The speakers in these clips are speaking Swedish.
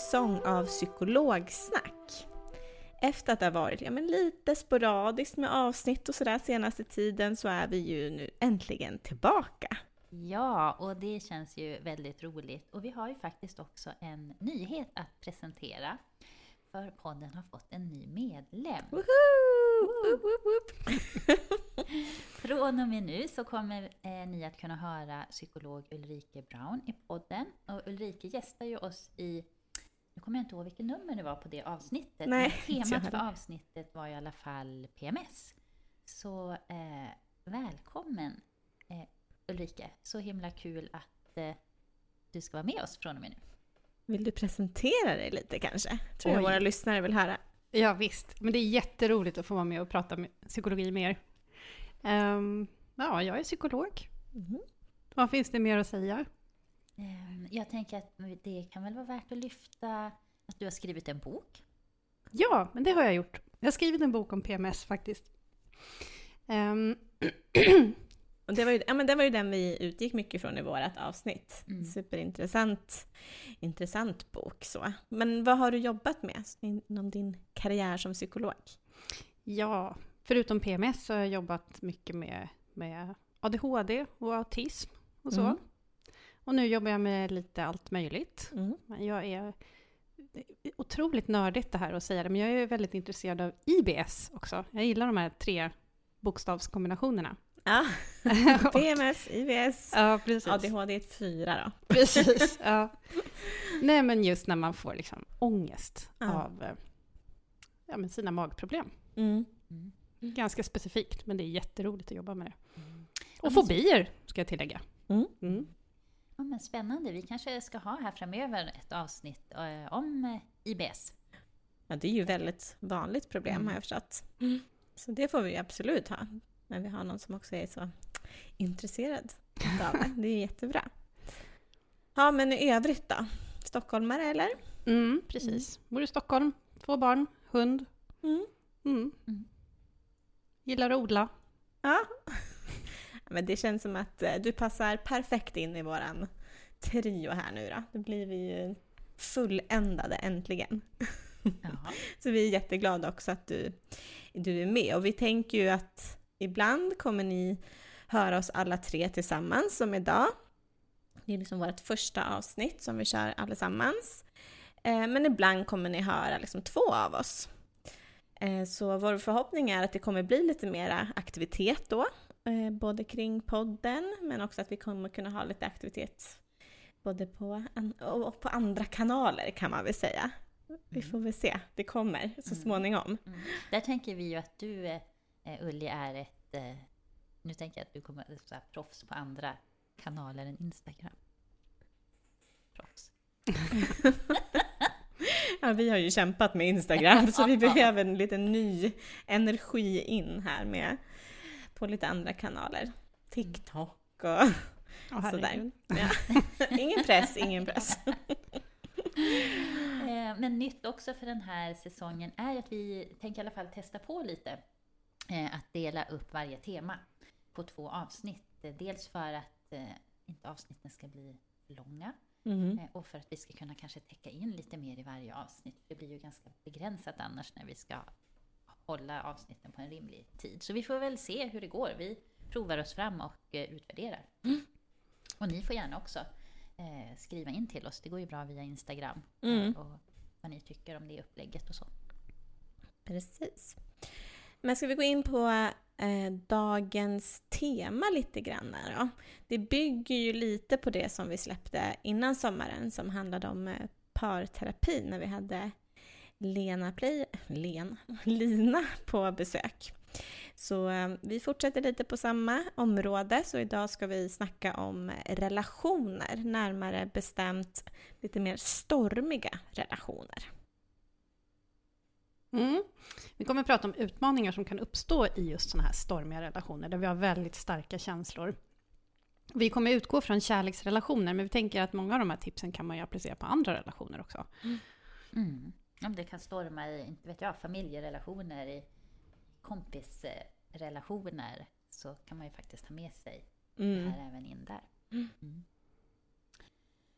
säsong av Psykologsnack. Efter att det har varit ja, men lite sporadiskt med avsnitt och sådär senaste tiden så är vi ju nu äntligen tillbaka. Ja, och det känns ju väldigt roligt. Och vi har ju faktiskt också en nyhet att presentera. För podden har fått en ny medlem. Woho! Woop, woop, woop. Från och med nu så kommer eh, ni att kunna höra psykolog Ulrike Brown i podden. Och Ulrike gästar ju oss i, nu kommer jag inte ihåg vilket nummer det var på det avsnittet. Nej, men temat för avsnittet var i alla fall PMS. Så eh, välkommen eh, Ulrike, så himla kul att eh, du ska vara med oss från och med nu. Vill du presentera dig lite kanske? Tror jag våra lyssnare vill höra. Ja visst, men det är jätteroligt att få vara med och prata med psykologi med er. Ehm, ja, jag är psykolog. Mhm. Vad finns det mer att säga? Ehm, Jag tänker att det kan väl vara värt att lyfta att du har skrivit en bok. Ja, men det har jag gjort. Jag har skrivit en bok om PMS faktiskt. Ehm, Och det var, ju, ja, men det var ju den vi utgick mycket från i vårt avsnitt. Mm. Superintressant intressant bok. Så. Men vad har du jobbat med inom din karriär som psykolog? ja, förutom PMS så har jag jobbat mycket med, med ADHD och autism och så. Mm. Och nu jobbar jag med lite allt möjligt. Mm. Jag är otroligt nördigt det här att säga det, men jag är väldigt intresserad av IBS också. Jag gillar de här tre bokstavskombinationerna. Ja. PMS, IBS, Ja, precis. ADHD är ett fyra då. Precis. Ja. Nej, men just när man får liksom ångest Ja. av eh, ja, men sina magproblem. Mm. Mm. Ganska specifikt, men det är jätteroligt att jobba med det. Mm. Och fobier, ska jag tillägga. Mm. Mm. Ja, men spännande. Vi kanske ska ha här framöver ett avsnitt eh, om eh, IBS. Ja, det är ju väldigt vanligt problem Mm. har jag förstått. Så det får vi absolut ha. När vi har någon som också är så intresserad av det. Det är jättebra. Ja, men i övrigt då? Stockholmare eller? Mm, precis. Bor i Stockholm, två barn, hund. Mm. Mm. Mm. Gillar att odla. Ja. Men det känns som att eh, du passar perfekt in i våran trio här nu då. Då blir vi ju fulländade äntligen. Jaha. Så vi är jätteglada också att du, du är med. Och vi tänker ju att ibland kommer ni höra oss alla tre tillsammans som idag. Det är liksom vårt första avsnitt som vi kör allesammans. Eh, Men ibland kommer ni höra liksom två av oss. Eh, Så vår förhoppning är att det kommer bli lite mera aktivitet då. Eh, Både kring podden men också att vi kommer kunna ha lite aktivitet både på, an- och på andra kanaler kan man väl säga. Vi får väl se, det kommer så Mm. småningom. Mm. Där tänker vi ju att du, eh, Ulli, är ett... Eh, nu tänker jag att du kommer att vara proffs på andra kanaler än Instagram. Proffs. Ja, vi har ju kämpat med Instagram så vi behöver en liten ny energi in här med på lite andra kanaler. TikTok och Åh, Sådär. Ja. ingen press, ingen press. Eh, Men nytt också för den här säsongen är att vi tänker i alla fall testa på lite eh, att dela upp varje tema på två avsnitt. Dels för att eh, inte avsnitten ska bli långa Mm. och för att vi ska kunna kanske täcka in lite mer i varje avsnitt. Det blir ju ganska begränsat annars när vi ska hålla avsnitten på en rimlig tid. Så vi får väl se hur det går. Vi provar oss fram och eh, utvärderar. Och ni får gärna också eh, skriva in till oss. Det går ju bra via Instagram. eh, Mm. Och vad ni tycker om det upplägget och så. Precis. Men ska vi gå in på eh, dagens tema lite grann här då? Det bygger ju lite på det som vi släppte innan sommaren som handlade om eh, parterapi när vi hade Lena Play, Len, Lina på besök. Så eh, vi fortsätter lite på samma område, så idag ska vi snacka om relationer, närmare bestämt lite mer stormiga relationer. Mm. Vi kommer att prata om utmaningar som kan uppstå i just sådana här stormiga relationer, där vi har väldigt starka känslor. Vi kommer utgå från kärleksrelationer, men vi tänker att många av de här tipsen kan man ju applicera på andra relationer också. Mm. Om det kan storma i, inte vet jag, familjerelationer, i kompisrelationer, så kan man ju faktiskt ha med sig Mm. det här även in där. Mm.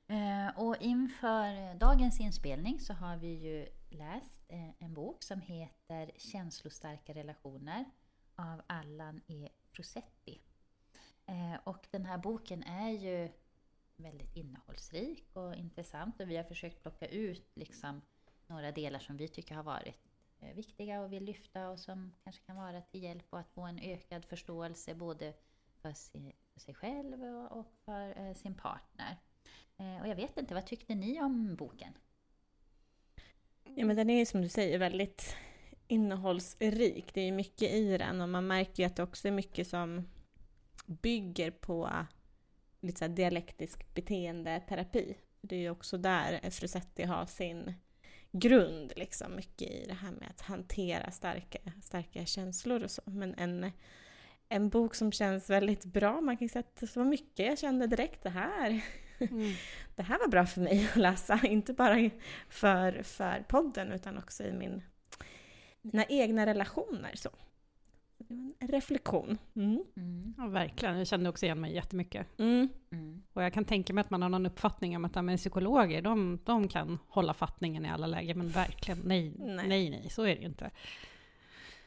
Eh, och inför dagens inspelning så har vi ju läst eh, en bok som heter Känslostarka relationer av Allan E. Frusetti. Eh, och den här boken är ju väldigt innehållsrik och intressant och vi har försökt plocka ut liksom några delar som vi tycker har varit eh, viktiga och vill lyfta och som kanske kan vara till hjälp och att få en ökad förståelse både för sig, själv och, för eh, sin partner. Eh, och jag vet inte, vad tyckte ni om boken? Ja men den är ju som du säger väldigt innehållsrik. Det är ju mycket i den och man märker ju att det också är mycket som bygger på lite så här dialektisk beteendeterapi. Det är ju också där Frusetti har sin grund, liksom mycket i det här med att hantera starka, starka känslor och så. Men en, en bok som känns väldigt bra, man kan säga att det var mycket jag kände direkt det här Mm. det här var bra för mig att läsa. Inte bara för, för podden utan också i min, mina egna relationer. Så. En reflektion. Mm. Mm. Ja, verkligen. Jag kände också igen mig jättemycket. Mm. Mm. Och jag kan tänka mig att man har någon uppfattning om att men psykologer, de, de kan hålla fattningen i alla lägen, men verkligen nej, Nej. nej, nej, så är det ju inte.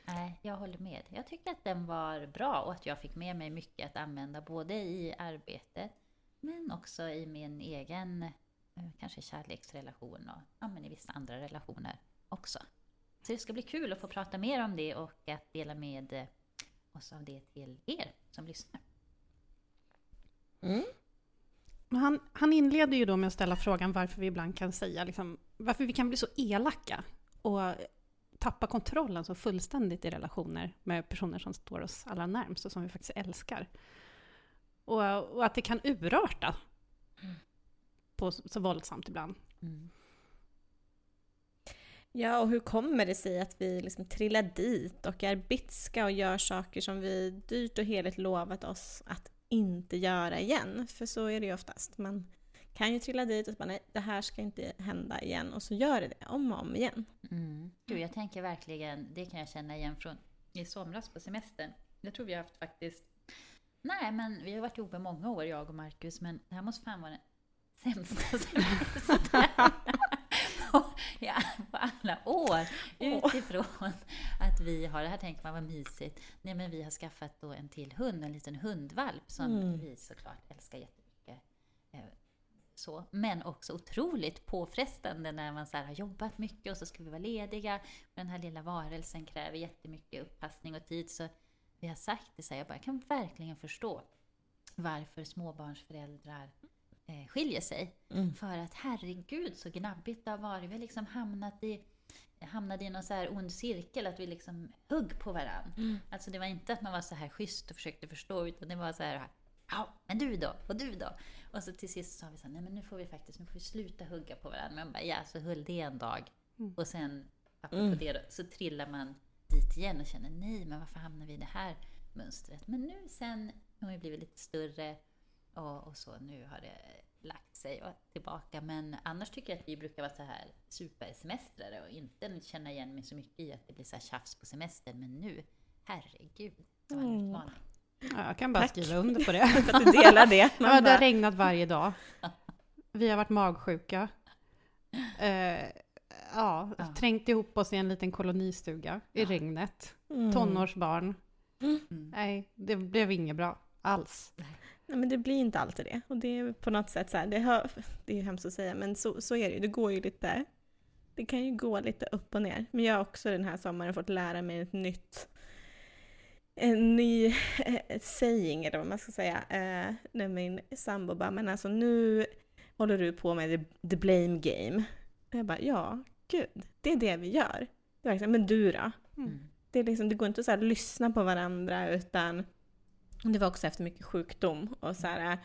Nej, jag håller med. Jag tycker att den var bra och att jag fick med mig mycket att använda både i arbetet men också i min egen eh, kanske kärleksrelation och ja, men i vissa andra relationer också. Så det ska bli kul att få prata mer om det och att dela med eh, oss av det till er som lyssnar. Mm. Men han, han inleder ju då med att ställa frågan varför vi ibland kan säga, liksom, varför vi kan bli så elaka och tappa kontrollen så fullständigt i relationer med personer som står oss allra närmst och som vi faktiskt älskar. Och, och att det kan urarta på så, så våldsamt ibland. Mm. Ja, och hur kommer det sig att vi liksom trillar dit och är bitska och gör saker som vi dyrt och heligt lovat oss att inte göra igen? För så är det ju oftast. Man kan ju trilla dit och bara nej, det här ska inte hända igen och så gör det det om och om igen. Mm. Gud, jag tänker verkligen, det kan jag känna igen från i somras på semestern. Jag tror vi har haft faktiskt, nej men vi har varit ihop i många år jag och Marcus, men det här måste fan vara den sämsta semestern. Alla år. Utifrån att vi har, det här tänker man vad mysigt, nej men vi har skaffat då en till hund, en liten hundvalp som Mm. vi såklart älskar jättemycket. Eh, så. Men också otroligt påfrestande när man så här har jobbat mycket och så ska vi vara lediga. Den här lilla varelsen kräver jättemycket uppassning och tid. Så vi har sagt det så här, jag, bara, jag kan verkligen förstå varför småbarnsföräldrar eh, skiljer sig. Mm. För att herregud så gnabbigt det har varit. Vi har liksom hamnat i hamnade i någon så här ond cirkel, att vi liksom hugg på varandra. Mm. Alltså det var inte att man var så här schysst och försökte förstå, utan det var så här, ja, men du då? Och du då? Och så till sist sa vi så här, nej men nu får vi faktiskt, nu får vi sluta hugga på varandra. Men bara, ja, så höll det en dag. Mm. Och sen, apropå Mm. det då, så trillar man dit igen och känner, nej men varför hamnar vi i det här mönstret? Men nu sen, nu har vi blivit lite större och, och så. Nu har det lagt sig och tillbaka. Men annars tycker jag att vi brukar vara så här supersemestrare och inte känna igen mig så mycket i att det blir så här tjafs på semester. Men nu, herregud, det var en Mm. utmaning. Ja, jag kan bara Tack. skriva under på det. För att du delar det. Man Ja, det har regnat varje dag. Vi har varit magsjuka. Eh, ja, Ja. trängt ihop oss i en liten kolonistuga i Ja. regnet. mm. Tonårsbarn. Mm. Nej, det blev inget bra alls. Nej, men det blir inte alltid det. Och det är på något sätt så här, det, har, det är hemskt att säga, men så, så är det ju. Det går ju lite, det kan ju gå lite upp och ner. Men jag har också den här sommaren fått lära mig ett nytt, en ny saying, eller vad man ska säga, eh, när min sambo bara, men alltså nu håller du på med the, blame game. Och jag bara, ja, gud, det är det vi gör. Det är verkligen, men du då? Mm. Det, är liksom, det går inte att så lyssna på varandra utan det var också efter mycket sjukdom och så här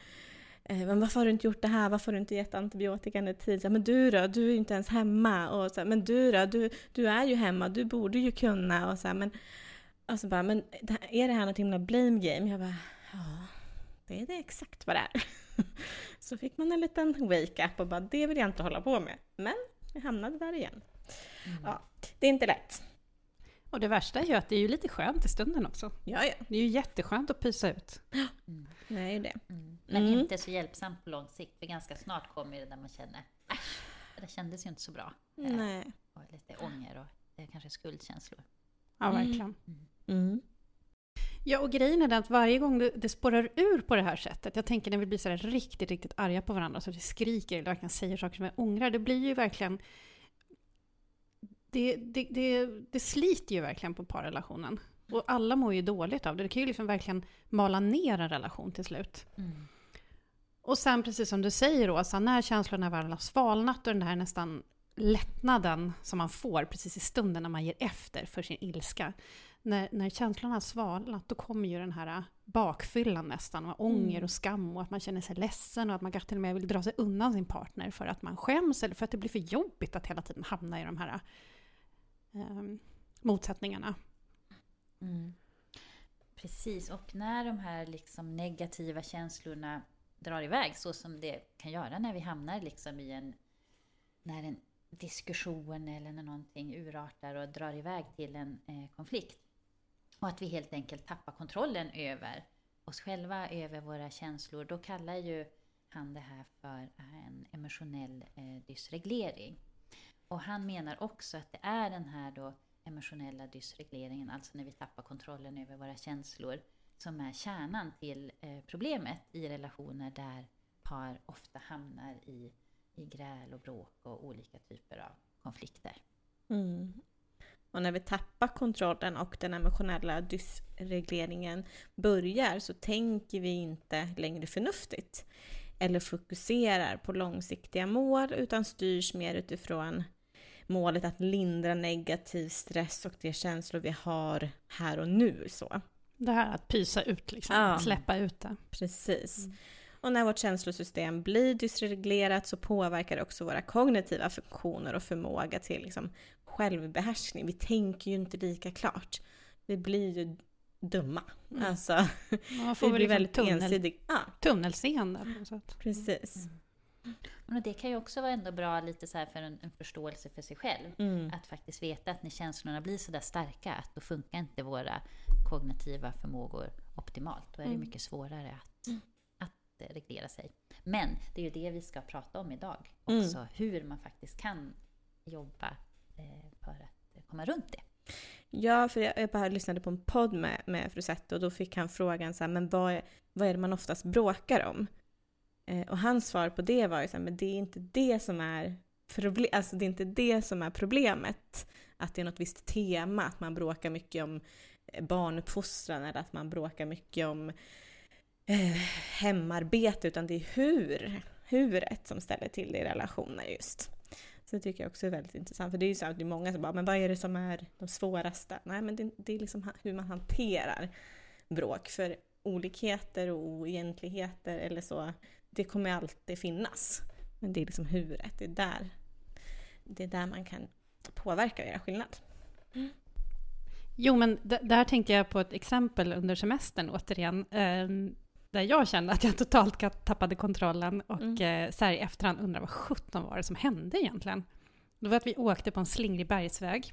eh, men varför har du inte gjort det här? Varför har du inte gett antibiotikan i tid? Så men du då? Du är ju inte ens hemma. Och så men du då? Du, du är ju hemma. Du borde ju kunna. Och så men, och så bara, men är det här något himla blame game? Jag bara, ja, det är det exakt vad det är. Så fick man en liten wake-up och bara, det vill jag inte hålla på med. Men jag hamnade där igen. Mm. Ja, det är inte lätt. Och det värsta är ju att det är ju lite skönt i stunden också. Ja, ja. Det är ju jätteskönt att pysa ut. Mm. Det är ju det. Mm. Men Mm. inte så hjälpsamt på lång sikt, för ganska snart kommer det där man känner äsch, det där kändes ju inte så bra. Nej. Och lite ånger och eh, kanske skuldkänslor. Ja, Mm. verkligen. Mm. Ja, och grejen är den att varje gång det, det spårar ur på det här sättet, jag tänker när vi blir så här riktigt, riktigt arga på varandra, så det skriker eller verkligen säger saker som jag ångrar, det blir ju verkligen... Det, det, det, det sliter ju verkligen på parrelationen. Och alla mår ju dåligt av det. Det kan ju liksom verkligen mala ner en relation till slut. Mm. Och sen precis som du säger Åsa, när känslorna väl har svalnat och den här nästan lättnaden som man får precis i stunden när man ger efter för sin ilska. När, när känslorna har svalnat då kommer ju den här bakfyllan nästan, och ånger Mm. och skam och att man känner sig ledsen och att man kanske till och med vill dra sig undan sin partner för att man skäms eller för att det blir för jobbigt att hela tiden hamna i de här eh, motsättningarna. Mm. Precis, och när de här liksom negativa känslorna drar iväg, så som det kan göra när vi hamnar liksom i en, när en diskussion eller när någonting urartar och drar iväg till en eh, konflikt. Och att vi helt enkelt tappar kontrollen över oss själva, över våra känslor. Då kallar ju han det här för en emotionell eh, dysreglering. Och han menar också att det är den här då emotionella dysregleringen, alltså när vi tappar kontrollen över våra känslor, som är kärnan till eh, problemet i relationer där par ofta hamnar i, i gräl och bråk och olika typer av konflikter. Mm. Och när vi tappar kontrollen och den emotionella dysregleringen börjar så tänker vi inte längre förnuftigt eller fokuserar på långsiktiga mål utan styrs mer utifrån målet att lindra negativ stress och de känslor vi har här och nu. Så. Det här att pysa ut, liksom, Ja. att släppa ut det. Precis. Och när vårt känslosystem blir dysreglerat så påverkar det också våra kognitiva funktioner och förmåga till liksom självbehärskning. Vi tänker ju inte lika klart. Vi blir ju dumma. Mm. Alltså, Man får vi blir liksom väldigt tunnel, ensidiga. Ja, tunnelseende på något sätt. precis. Men det kan ju också vara ändå bra lite så för en, en förståelse för sig själv. Mm. Att faktiskt veta att när känslorna blir så där starka, att då funkar inte våra kognitiva förmågor optimalt. Då är det Mm. mycket svårare att, att eh, reglera sig. Men det är ju det vi ska prata om idag. Mm. Också hur man faktiskt kan jobba eh, för att eh, komma runt det. Ja, för jag, jag bara lyssnade på en podd med, med Frusetto och då fick han frågan så här, men vad är, vad är det man oftast bråkar om? Eh, och hans svar på det var ju så här, men det är inte det som är problem, alltså det är inte det som är problemet. Att det är något visst tema, att man bråkar mycket om eh, barnuppfostran eller att man bråkar mycket om eh, hemarbete, utan det är hur, huret som ställer till det i relationer just. Så det tycker jag också är väldigt intressant. För det är ju så att det är många som bara, men vad är det som är de svåraste? Nej, men det, det är liksom hur man hanterar bråk. För olikheter och oegentligheter eller så, det kommer alltid finnas. Men det är liksom huret, det är där, det är där man kan påverka och göra skillnad. Jo, men d- där tänkte jag på ett exempel under semestern återigen. Ehm, där jag kände att jag totalt tappade kontrollen och Mm. eh, så här i efterhand undrar vad sjutton var det som hände egentligen? Det var att vi åkte på en slingrig bergsväg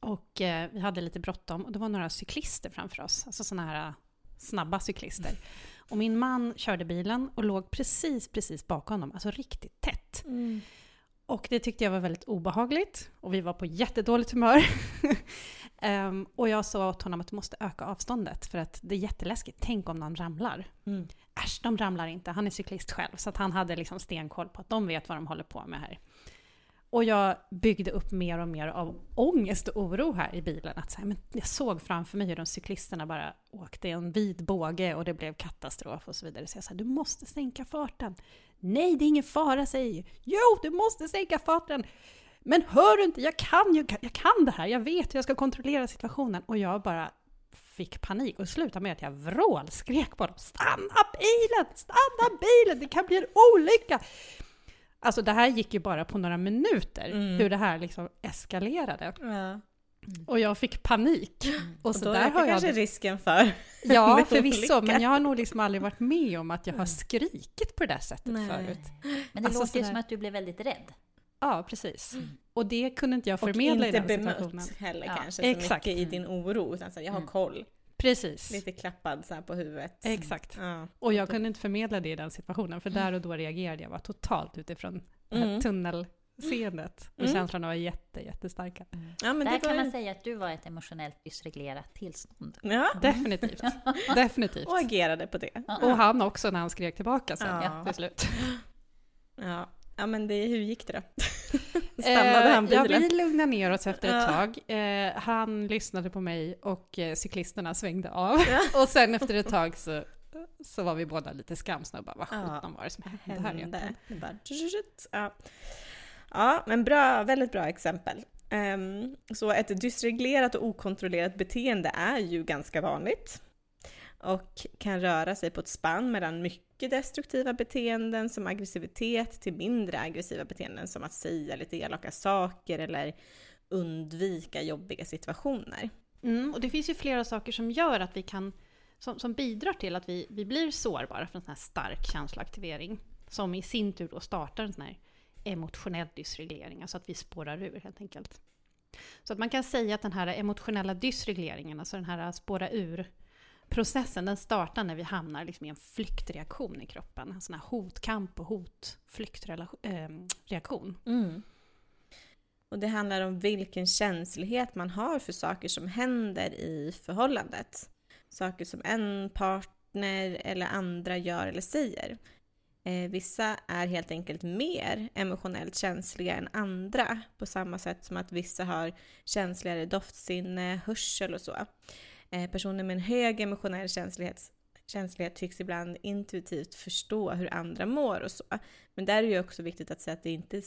och eh, vi hade lite bråttom och det var några cyklister framför oss, alltså sådana här eh, snabba cyklister. Och min man körde bilen och låg precis, precis bakom dem, alltså riktigt tätt. Mm. Och det tyckte jag var väldigt obehagligt och vi var på jättedåligt humör. Ehm, och jag sa åt honom att du måste öka avståndet för att det är jätteläskigt. Tänk om någon ramlar. Mm. Äsch, de ramlar inte. Han är cyklist själv, så han hade liksom stenkoll på att de vet vad de håller på med här. Och jag byggde upp mer och mer av ångest och oro här i bilen. Att så här, men jag såg framför mig hur de cyklisterna bara åkte i en vid båge och det blev katastrof och så vidare. Så jag sa, du måste sänka farten. Nej, det är ingen fara, säger jag. Jo, du måste sänka farten! Men hör du inte, jag kan ju, jag kan det här, jag vet hur jag ska kontrollera situationen. Och jag bara fick panik och slutade med att jag vrålskrek på dem. Stanna bilen! Stanna bilen! Det kan bli en olycka! Alltså det här gick ju bara på några minuter, Mm. hur det här liksom eskalerade. Ja. Och jag fick panik. Och Och så då där har jag... kanske risken för Ja, förvisso, men jag har nog liksom aldrig varit med om att jag har skrikit på det där sättet Nej. förut. Men det Alltså låter ju sådär- som att du blev väldigt rädd. Ja, precis. Och det kunde inte jag Och förmedla i inte den situationen. bemött heller Ja, kanske så exakt. mycket i din oro. Utan så här, jag har Mm. koll. Precis. Lite klappad så här på huvudet. Exakt. Ja. Och jag kunde inte förmedla det i den situationen, för där och då reagerade jag bara totalt utifrån Mm. tunnelseendet. Och Mm. känslorna var jätte, jättestarka. ja, men Där det kan man säga att du var ett emotionellt dysreglerat tillstånd. Ja, Definitivt. Definitivt. och agerade på det. Och han också när han skrek tillbaka sen Ja. till slut. Ja, ja men det, hur gick det då? Stannade han Eh, ja, bilen? vi lugnade ner oss efter ett Ja. tag. Eh, han lyssnade på mig och eh, cyklisterna svängde av. Ja. och sen efter ett tag så, så var vi båda lite skamsna och bara vad Ja. sjutton var det som hände här egentligen? hände. Bara, tjut, ja. ja, men bra, väldigt bra exempel. Ehm, så ett dysreglerat och okontrollerat beteende är ju ganska vanligt och kan röra sig på ett spann mellan mycket destruktiva beteenden som aggressivitet till mindre aggressiva beteenden som att säga lite elaka saker eller undvika jobbiga situationer. Mm, och det finns ju flera saker som gör att vi kan, som, som bidrar till att vi, vi blir sårbara för en sån här stark känsloaktivering. Som i sin tur då startar en sån här emotionell dysreglering, alltså att vi spårar ur helt enkelt. Så att man kan säga att den här emotionella dysregleringen, alltså den här spåra ur processen, den startar när vi hamnar liksom i en flyktreaktion i kroppen. En sån här hotkamp och hotflyktreaktion. Eh, mm. Och det handlar om vilken känslighet man har för saker som händer i förhållandet. Saker som en partner eller andra gör eller säger. Eh, vissa är helt enkelt mer emotionellt känsliga än andra på samma sätt som att vissa har känsligare doftsinne, hörsel och så. Eh, personer med en hög emotionell känslighet, känslighet tycks ibland intuitivt förstå hur andra mår och så. Men där är det ju också viktigt att säga att det inte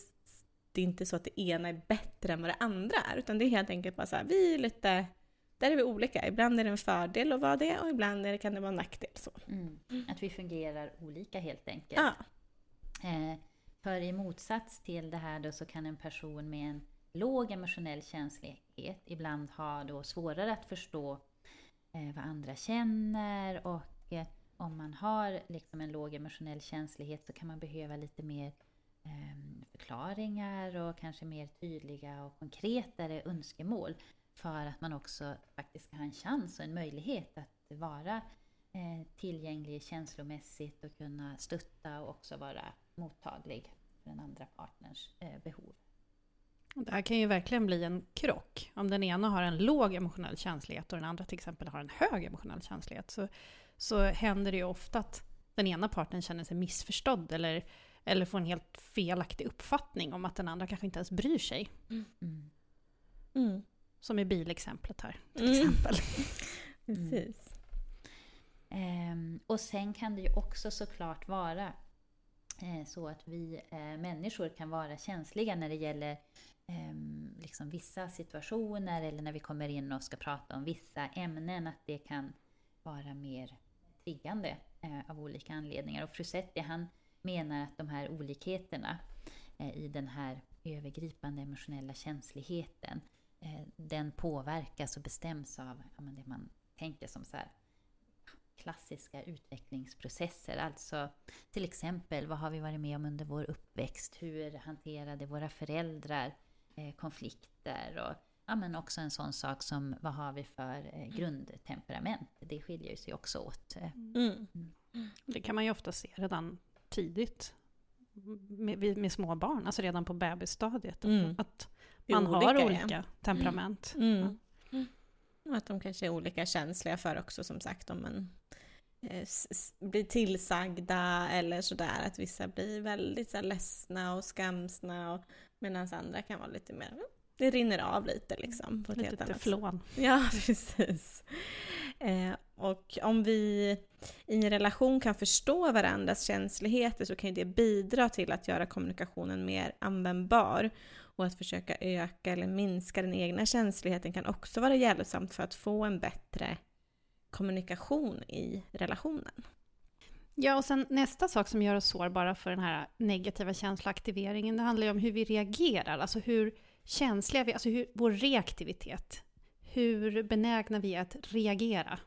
det är inte så att det ena är bättre än vad det andra är, utan det är helt enkelt bara så här, vi är lite, där är vi olika. Ibland är det en fördel att vara det och ibland det, kan det vara en nackdel. Så. Mm. Att vi fungerar olika helt enkelt. Ja. Eh, för i motsats till det här då så kan en person med en låg emotionell känslighet ibland ha då svårare att förstå Eh, vad andra känner och eh, om man har liksom en låg emotionell känslighet så kan man behöva lite mer eh, förklaringar och kanske mer tydliga och konkretare önskemål för att man också faktiskt ska ha en chans och en möjlighet att vara eh, tillgänglig känslomässigt och kunna stötta och också vara mottaglig för den andra partners eh, behov. Det här kan ju verkligen bli en krock. Om den ena har en låg emotionell känslighet och den andra till exempel har en hög emotionell känslighet så, så händer det ju ofta att den ena parten känner sig missförstådd eller, eller får en helt felaktig uppfattning om att den andra kanske inte ens bryr sig. Mm. Mm. Som i bilexemplet här till Mm. exempel. Precis. Ehm, och sen kan det ju också såklart vara eh, så att vi eh, människor kan vara känsliga när det gäller Ehm, liksom vissa situationer eller när vi kommer in och ska prata om vissa ämnen, att det kan vara mer triggande eh, av olika anledningar. Och Frusetti han menar att de här olikheterna eh, i den här övergripande emotionella känsligheten, eh, den påverkas och bestäms av ja, men det man tänker som så här klassiska utvecklingsprocesser. Alltså till exempel, vad har vi varit med om under vår uppväxt? Hur hanterade våra föräldrar konflikter? Och ja, men också en sån sak som vad har vi för eh, grundtemperament? Det skiljer sig också åt. Eh. Mm. Det kan man ju ofta se redan tidigt med, med små barn, alltså redan på bebisstadiet. Mm. Att man Olika, har ja. olika temperament. Mm. Och att de kanske är olika känsliga för också som sagt om man eh, blir tillsagda eller sådär. Att vissa blir väldigt så här, ledsna och skamsna och medan andra kan vara lite mer, det rinner av lite liksom. På Lite teflon. Ja, precis. Eh, och om vi i en relation kan förstå varandras känsligheter så kan ju det bidra till att göra kommunikationen mer användbar. Och att försöka öka eller minska den egna känsligheten kan också vara hjälpsamt för att få en bättre kommunikation i relationen. Ja, och sen nästa sak som gör oss sårbara för den här negativa känsloaktiveringen, det handlar ju om hur vi reagerar, alltså hur känsliga vi alltså hur, vår reaktivitet. Hur benägna vi är att reagera.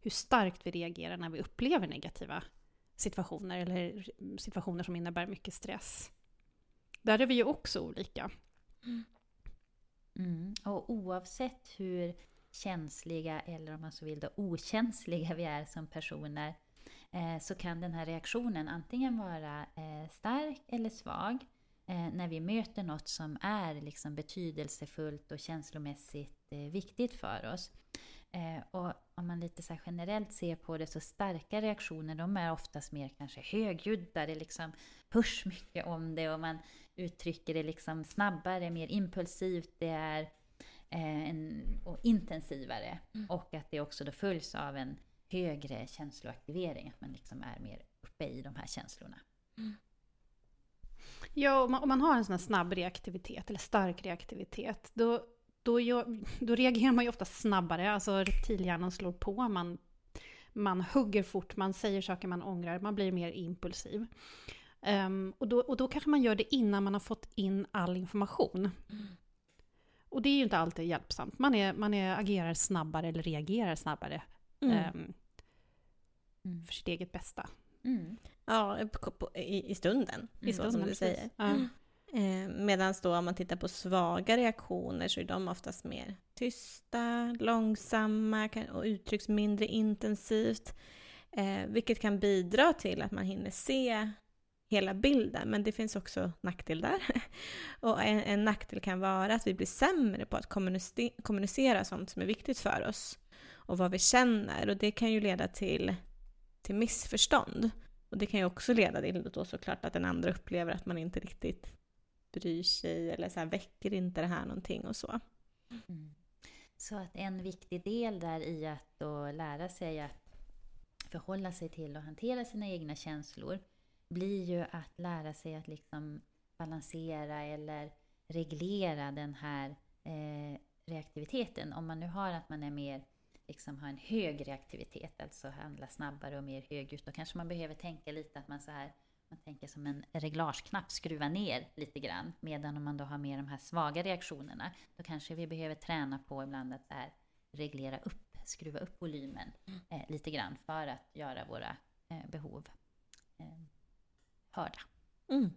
Hur starkt vi reagerar när vi upplever negativa situationer eller situationer som innebär mycket stress. Där är vi ju också olika. Mm. mm. Och oavsett hur känsliga eller om man så vill då okänsliga vi är som personer så kan den här reaktionen antingen vara eh, stark eller svag eh, när vi möter något som är liksom betydelsefullt och känslomässigt eh, viktigt för oss. Eh, och om man lite så generellt ser på det så starka reaktioner de är oftast mer kanske högljudda, det liksom hörs mycket om det och man uttrycker det liksom snabbare, mer impulsivt, det är eh, en, och intensivare. Och att det också då följs av en högre känsloaktivering, att man liksom är mer uppe i de här känslorna. Ja, om man, om man har en sån här snabb reaktivitet eller stark reaktivitet, då, då, då reagerar man ju ofta snabbare. Alltså reptilhjärnan slår på, man, man hugger fort, man säger saker man ångrar, man blir mer impulsiv. Ehm, och, då, och då kanske man gör det innan man har fått in all information. Och det är ju inte alltid hjälpsamt. Man, är, man är, agerar snabbare eller reagerar snabbare ehm, Mm. för sitt eget bästa. Mm. Ja, i, i stunden, i så som du säger. Ja. Eh, Medan då om man tittar på svaga reaktioner så är de oftast mer tysta, långsamma och uttrycks mindre intensivt. Eh, vilket kan bidra till att man hinner se hela bilden, men det finns också nackdel där. och en, en nackdel kan vara att vi blir sämre på att kommunicera, kommunicera sånt som är viktigt för oss och vad vi känner och det kan ju leda till, till missförstånd. Och det kan ju också leda till då såklart att den andra upplever att man inte riktigt bryr sig eller så här, väcker inte det här någonting och så. Mm. Så att en viktig del där i att då lära sig att förhålla sig till och hantera sina egna känslor blir ju att lära sig att liksom balansera eller reglera den här eh, reaktiviteten. Om man nu har att man är mer liksom ha en hög reaktivitet, alltså handla snabbare och mer högljutt, då kanske man behöver tänka lite att man så här man tänker som en reglageknapp, skruva ner lite grann. Medan om man då har mer de här svaga reaktionerna, då kanske vi behöver träna på ibland att så här, reglera upp, skruva upp volymen eh, lite grann för att göra våra eh, behov eh, hörda. Mm.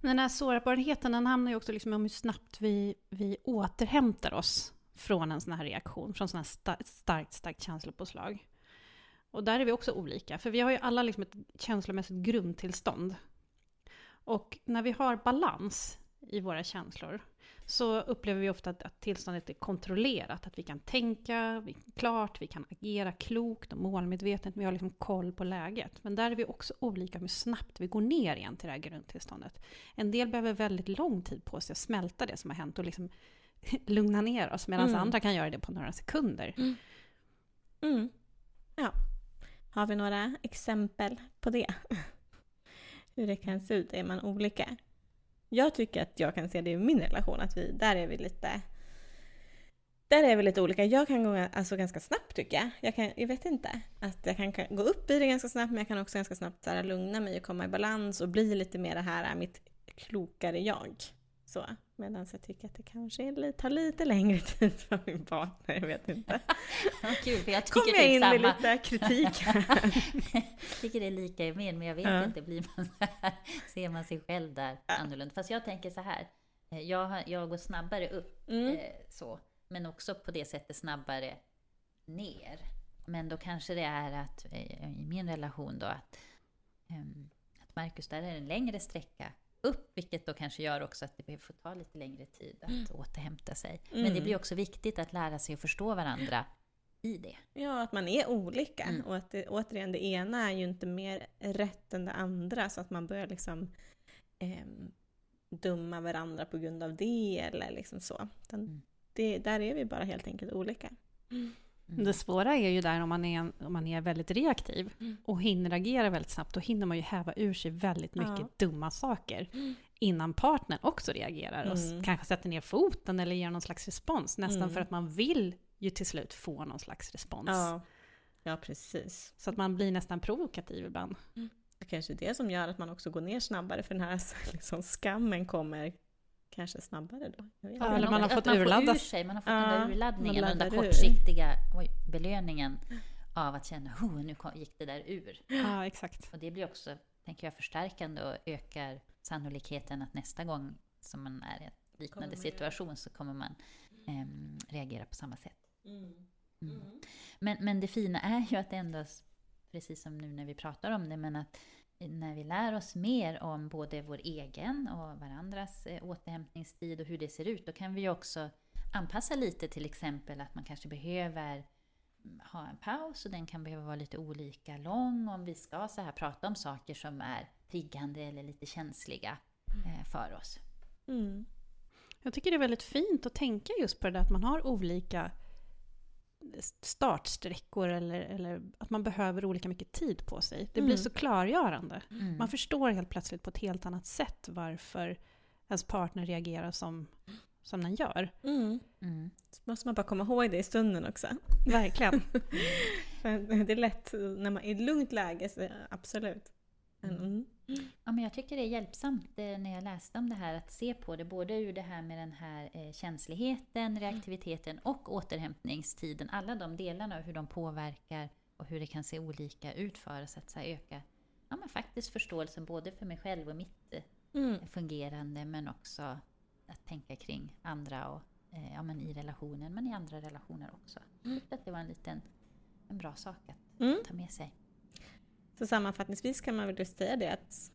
Men den här sårbarheten den handlar ju också liksom om hur snabbt vi, vi återhämtar oss från en sån här reaktion, från sån här sta- starkt, starkt känslopåslag. Och där är vi också olika, för vi har ju alla liksom ett känslomässigt grundtillstånd. Och när vi har balans i våra känslor så upplever vi ofta att, att tillståndet är kontrollerat, att vi kan tänka vi, klart, vi kan agera klokt och målmedvetet, vi har liksom koll på läget. Men där är vi också olika hur snabbt vi går ner igen till det här grundtillståndet. En del behöver väldigt lång tid på sig att smälta det som har hänt och liksom lugna ner oss, medan Mm. andra kan göra det på några sekunder. Mm. Ja. Har vi några exempel på det? Hur det kan se ut? Är man olika? Jag tycker att jag kan se det i min relation, att vi, där är vi lite... Där är vi lite olika. Jag kan gå alltså, ganska snabbt tycker jag. Jag, kan, jag vet inte. Att jag kan, kan gå upp i det ganska snabbt men jag kan också ganska snabbt så här, lugna mig och komma i balans och bli lite mer det här mitt klokare jag. Så. Medan jag tycker att det kanske är tar lite längre tid för min partner, jag vet inte. Kul, för jag det jag in med samma. lite kritik här. jag tycker det är lika i min, men jag vet Ja. inte, blir man så här, ser man sig själv där annorlunda? Fast jag tänker så här, eh, jag, jag går snabbare upp, Mm. eh, så, men också på det sättet snabbare ner. Men då kanske det är att, eh, i min relation då, att, ehm, att Marcus, där är en längre sträcka upp, vilket då kanske gör också att det får ta lite längre tid att återhämta sig. Men det Mm. blir också viktigt att lära sig att förstå varandra i det. Ja, att man är olika. Mm. Och att det, återigen, det ena är ju inte mer rätt än det andra. Så att man börjar liksom ehm, döma varandra på grund av det eller liksom så. Utan Mm. det, där är vi bara helt enkelt olika. Mm. Det svåra är ju där om man är, om man är väldigt reaktiv Mm. och hinner agera väldigt snabbt. Då hinner man ju häva ur sig väldigt mycket Ja. dumma saker innan partnern också reagerar och Mm. kanske sätter ner foten eller ger någon slags respons. Nästan Mm. för att man vill ju till slut få någon slags respons. Ja, ja precis. Så att man blir nästan provokativ ibland. Det kanske är det som gör att man också går ner snabbare. För den här liksom, skammen kommer kanske snabbare då. Jag vet Ja, eller man har fått man urladda- Får ur sig, man har fått den Ja, där urladdningen, den där kortsiktiga oj, belöningen av att känna oh, nu gick det där ur. Ja, exakt. Och det blir också, tänker jag, förstärkande och ökar sannolikheten att nästa gång som man är i en liknande situation så kommer man ehm, reagera på samma sätt. Mm. Men, men det fina är ju att ändå, precis som nu när vi pratar om det, men att när vi lär oss mer om både vår egen och varandras eh, återhämtningstid och hur det ser ut, då kan vi också anpassa lite till exempel att man kanske behöver mm, ha en paus och den kan behöva vara lite olika lång om vi ska så här prata om saker som är triggande eller lite känsliga eh, för oss. Mm. Jag tycker det är väldigt fint att tänka just på det där att man har olika startsträckor eller, eller att man behöver olika mycket tid på sig. Det blir Mm. så klargörande. Mm. Man förstår helt plötsligt på ett helt annat sätt varför ens partner reagerar som, som den gör. Mm. Mm. Så måste man bara komma ihåg det i stunden också. Verkligen. För det är lätt när man är i ett lugnt läge, så absolut. Men, mm. Ja, men jag tycker det är hjälpsamt eh, när jag läste om det här att se på det både ur det här med den här eh, känsligheten, reaktiviteten och återhämtningstiden. Alla de delarna och hur de påverkar och hur det kan se olika ut för oss att så öka ja, men faktiskt förståelsen både för mig själv och mitt eh, Mm. fungerande men också att tänka kring andra och ja, men i relationen men i andra relationer också. Jag tyckte att det var en liten en bra sak att Mm. ta med sig. Så sammanfattningsvis kan man väl just säga det att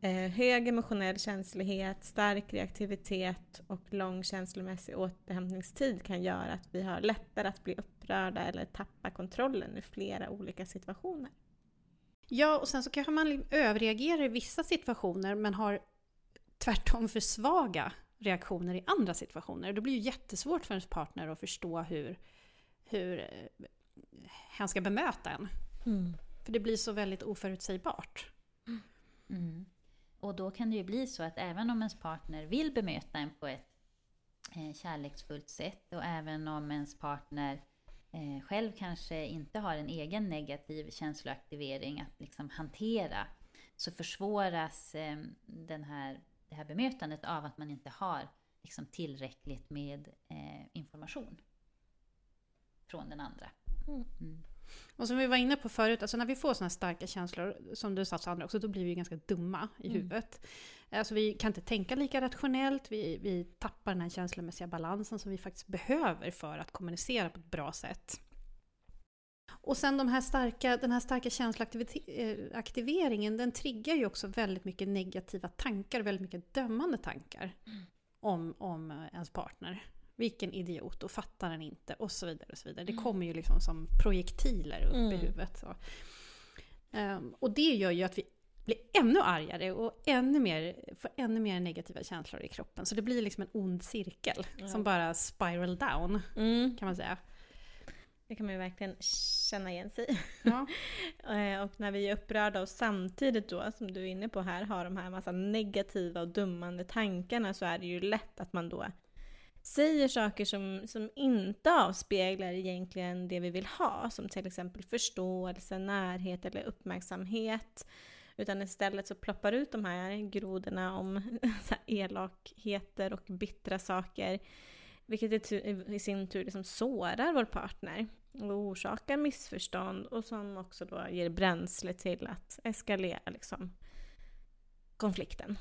eh, hög emotionell känslighet, stark reaktivitet och lång känslomässig återhämtningstid kan göra att vi har lättare att bli upprörda eller tappa kontrollen i flera olika situationer. Ja, och sen så kanske man överreagerar i vissa situationer men har tvärtom för svaga reaktioner i andra situationer. Det blir ju jättesvårt för ens partner att förstå hur, hur eh, han ska bemöta en. För det blir så väldigt oförutsägbart. Mm. Och då kan det ju bli så att även om ens partner vill bemöta en på ett eh, kärleksfullt sätt och även om ens partner eh, själv kanske inte har en egen negativ känsloaktivering att liksom hantera så försvåras eh, den här, det här bemötandet av att man inte har liksom, tillräckligt med information från den andra. Mm. Och som vi var inne på förut, alltså när vi får sådana starka känslor, som du sa Sandra också, då blir vi ganska dumma i Mm. huvudet. Alltså vi kan inte tänka lika rationellt, vi, vi tappar den här känslomässiga balansen som vi faktiskt behöver för att kommunicera på ett bra sätt. Och sen de här starka, den här starka känsloaktiveringen, den triggar ju också väldigt mycket negativa tankar, väldigt mycket dömande tankar om, om eh, ens partner. Vilken idiot, och fattar den inte, och så vidare. Och så vidare. Det kommer ju liksom som projektiler upp i Mm. huvudet. Så. Ehm, och det gör ju att vi blir ännu argare och ännu mer, får ännu mer negativa känslor i kroppen. Så det blir liksom en ond cirkel som bara spiral down, Mm. kan man säga. Det kan man ju verkligen känna igen sig i. Ja. Eh, Och när vi är upprörda och samtidigt då, som du är inne på här, har de här massa negativa och dummande tankarna så är det ju lätt att man då säger saker som, som inte avspeglar egentligen det vi vill ha, som till exempel förståelse, närhet eller uppmärksamhet. Utan istället så ploppar ut de här grodorna om så här elakheter och bittra saker. Vilket i sin tur liksom sårar vår partner och orsakar missförstånd och som också då ger bränsle till att eskalera liksom, konflikten.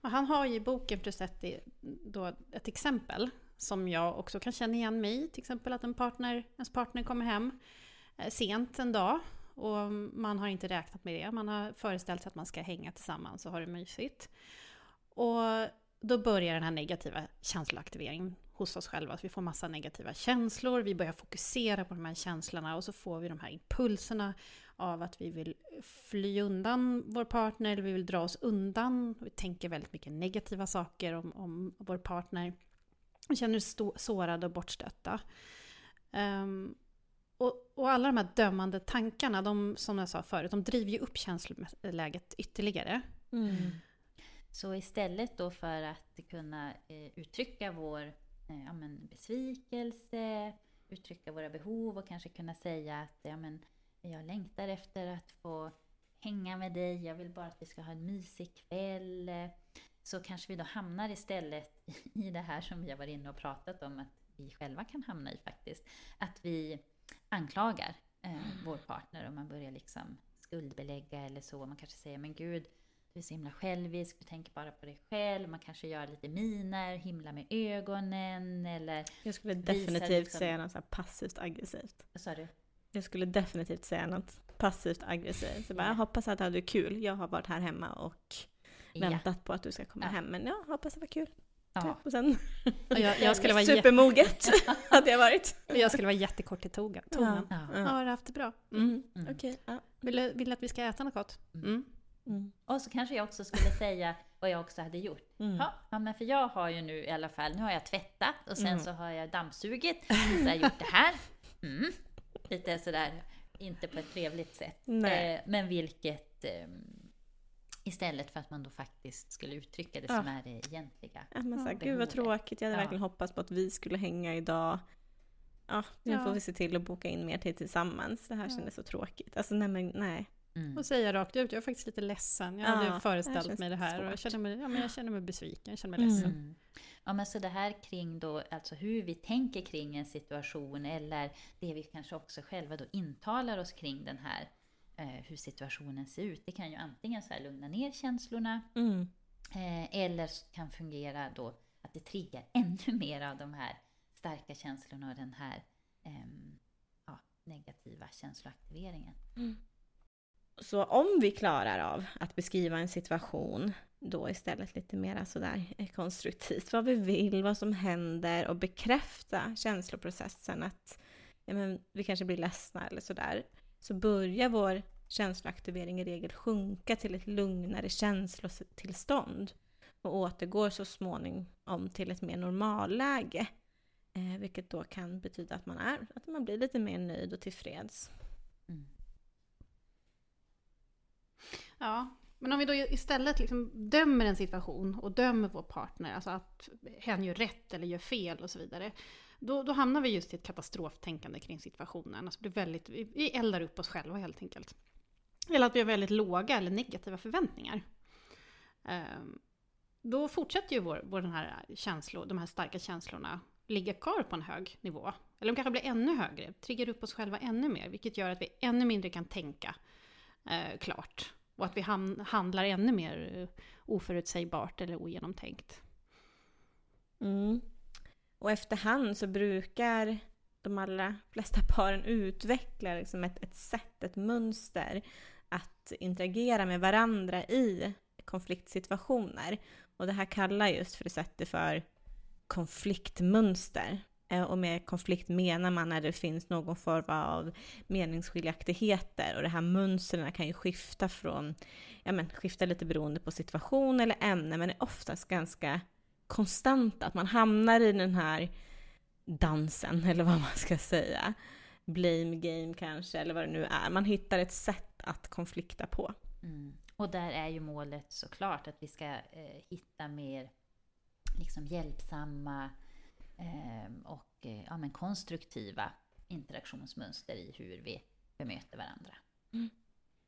Och han har ju i boken Frusetti då ett exempel som jag också kan känna igen mig i. Till exempel att en partner, ens partner kommer hem eh, sent en dag och man har inte räknat med det. Man har föreställt sig att man ska hänga tillsammans och ha det mysigt. Och då börjar den här negativa känsloaktiveringen hos oss själva. Att vi får massa negativa känslor, vi börjar fokusera på de här känslorna och så får vi de här impulserna av att vi vill fly undan vår partner, eller vi vill dra oss undan. Vi tänker väldigt mycket negativa saker om, om vår partner. Vi känner oss sårade och bortstötta. Um, och, och, alla de här dömande tankarna, de, som jag sa förut, de driver ju upp känsloläget ytterligare. Mm. Så istället då för att kunna eh, uttrycka vår eh, ja, men besvikelse, uttrycka våra behov och kanske kunna säga att ja, men, jag längtar efter att få hänga med dig, jag vill bara att vi ska ha en mysig kväll. Så kanske vi då hamnar istället i det här som vi har varit inne och pratat om att vi själva kan hamna i faktiskt. Att vi anklagar eh, vår partner och man börjar liksom skuldbelägga eller så. Man kanske säger, men gud, du är så himla självisk, du tänker bara på dig själv. Man kanske gör lite miner, himla med ögonen eller... Jag skulle definitivt liksom... säga något så passivt aggressivt. Vad sa du? Jag skulle definitivt säga något passivt aggressivt. Så bara, jag hoppas att du hade kul. Jag har varit här hemma och väntat ja. på att du ska komma ja. hem. Men jag hoppas det var kul. Ja. Typ. Och sen och jag, jag skulle vara supermoget hade jag varit. jag skulle vara jättekort i tonen. Ja. Ja. Ja. har du haft det bra? Mm. Mm. Okay. Ja. Vill, du, vill du att vi ska äta något gott? Mm. mm. Mm. Och så kanske jag också skulle säga vad jag också hade gjort. Mm. Ja, ja, men för jag har ju nu i alla fall, nu har jag tvättat och sen mm. så har jag dammsugit, och så har jag gjort det här. Lite sådär, inte på ett trevligt sätt. Eh, men vilket eh, Istället för att man då faktiskt skulle uttrycka det ja. som är det egentliga. Men så här, Gud vad tråkigt, jag hade ja. verkligen hoppats på att vi skulle hänga idag. Ja, nu ja. får vi se till att boka in mer tid tillsammans. Det här ja. kändes så tråkigt. Alltså nej men nej. Mm. Och säga rakt ut, jag är faktiskt lite ledsen. Jag hade föreställt mig det här svårt. och jag känner, mig, ja, men jag känner mig besviken, jag känner mig ledsen. Mm. Ja men så det här kring då, alltså hur vi tänker kring en situation eller det vi kanske också själva då intalar oss kring den här eh, hur situationen ser ut. Det kan ju antingen så lugna ner känslorna mm. eh, eller kan fungera då att det triggar ännu mer av de här starka känslorna och den här eh, ja, negativa känsloaktiveringen. Så om vi klarar av att beskriva en situation då istället lite mer sådär konstruktivt, vad vi vill, vad som händer och bekräfta känsloprocessen att ja, men, vi kanske blir ledsna eller sådär, så börjar vår känsloaktivering i regel sjunka till ett lugnare känslotillstånd och återgår så småningom till ett mer normalläge. Eh, vilket då kan betyda att man, är, att man blir lite mer nöjd och tillfreds. Mm. Ja, men om vi då istället liksom dömer en situation och dömer vår partner, alltså att hen gör rätt eller gör fel och så vidare. Då, då hamnar vi just i ett katastroftänkande kring situationen. Alltså det blir väldigt, vi eldar upp oss själva helt enkelt. Eller att vi har väldigt låga eller negativa förväntningar. Ehm, då fortsätter ju vår, vår den här känslor, de här starka känslorna ligga kvar på en hög nivå. Eller de kanske blir ännu högre, triggar upp oss själva ännu mer, vilket gör att vi ännu mindre kan tänka eh, klart. Och att vi handlar ännu mer eh, oförutsägbart eller ogenomtänkt. Mm. Och efterhand så brukar de allra flesta paren utveckla liksom ett, ett sätt, ett mönster att interagera med varandra i konfliktsituationer. Och det här kallar just för sättet för konfliktmönster. Eh, och med konflikt menar man när det finns någon form av meningsskiljaktigheter. Och de här mönstren kan ju skifta från, ja men skifta lite beroende på situation eller ämne, men är oftast ganska konstanta. Att man hamnar i den här dansen, eller vad man ska säga. Blame game kanske, eller vad det nu är. Man hittar ett sätt att konflikta på. Mm. Och där är ju målet såklart att vi ska eh, hitta mer liksom hjälpsamma eh, och eh, ja, men konstruktiva interaktionsmönster i hur vi bemöter varandra. Mm.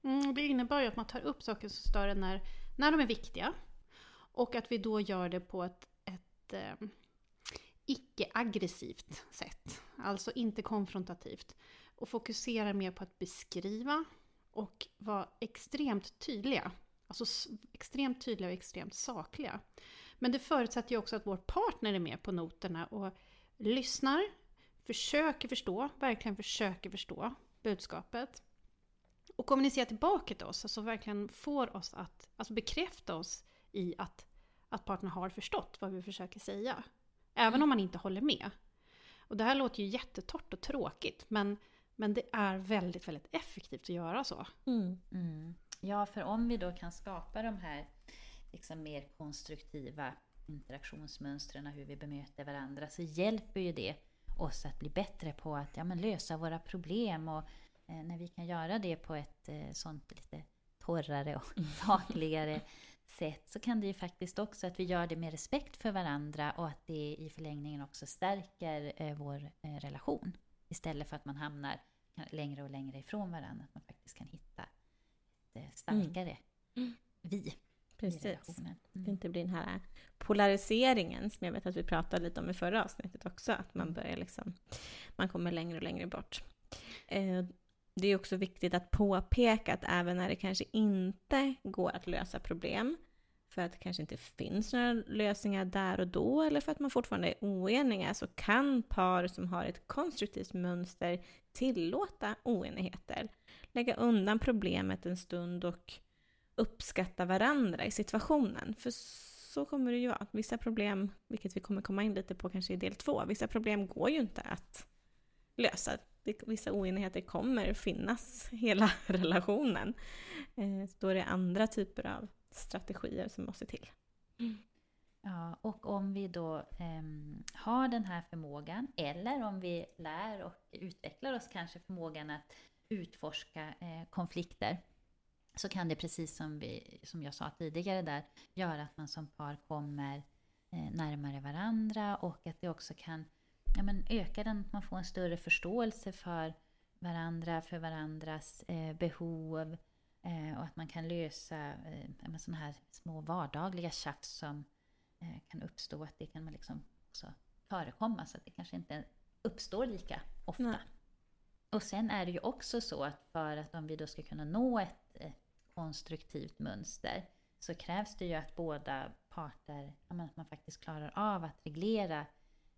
Mm, det innebär ju att man tar upp saker som större när, när de är viktiga. Och att vi då gör det på ett, ett eh, icke-aggressivt sätt. Alltså inte konfrontativt. Och fokuserar mer på att beskriva och vara extremt tydliga. Alltså extremt tydliga och extremt sakliga. Men det förutsätter ju också att vår partner är med på noterna och lyssnar, försöker förstå, verkligen försöker förstå budskapet. Och kommunicera tillbaka till oss, alltså verkligen får oss att, alltså bekräfta oss i att, att partnern har förstått vad vi försöker säga. Även om man inte håller med. Och det här låter ju jättetort och tråkigt, men, men det är väldigt, väldigt effektivt att göra så. Mm. mm. Ja, för om vi då kan skapa de här liksom mer konstruktiva interaktionsmönstren, hur vi bemöter varandra, så hjälper ju det oss att bli bättre på att ja, men lösa våra problem. Och eh, när vi kan göra det på ett eh, sånt lite torrare och sakligare sätt så kan det ju faktiskt också att vi gör det med respekt för varandra och att det i förlängningen också stärker eh, vår eh, relation. Istället för att man hamnar längre och längre ifrån varandra, att man faktiskt kan hitta ett eh, starkare vi i Precis. relationen. Det Mm. inte blir den här polariseringen som jag vet att vi pratade lite om i förra avsnittet också. Att man börjar liksom, man kommer längre och längre bort. Eh, Det är också viktigt att påpeka att även när det kanske inte går att lösa problem, för att det kanske inte finns några lösningar där och då, eller för att man fortfarande är oeniga, så kan par som har ett konstruktivt mönster tillåta oenigheter. Lägga undan problemet en stund och uppskatta varandra i situationen. För så kommer det ju vara. Vissa problem, vilket vi kommer komma in lite på kanske i del två, vissa problem går ju inte att lösa. Vissa oenigheter kommer finnas hela relationen. Så Då är det andra typer av strategier som måste till. Mm. Ja, och om vi då eh, har den här förmågan, eller om vi lär och utvecklar oss kanske förmågan att utforska eh, konflikter, så kan det precis som, vi, som jag sa tidigare där, göra att man som par kommer eh, närmare varandra och att det också kan ja, men öka den, att man får en större förståelse för varandra, för varandras eh, behov eh, och att man kan lösa eh, sådana här små vardagliga tjafs som eh, kan uppstå, att det kan man liksom också förekomma så att det kanske inte uppstår lika ofta. Nej. Och sen är det ju också så att för att om vi då ska kunna nå ett konstruktivt mönster så krävs det ju att båda parter, att man faktiskt klarar av att reglera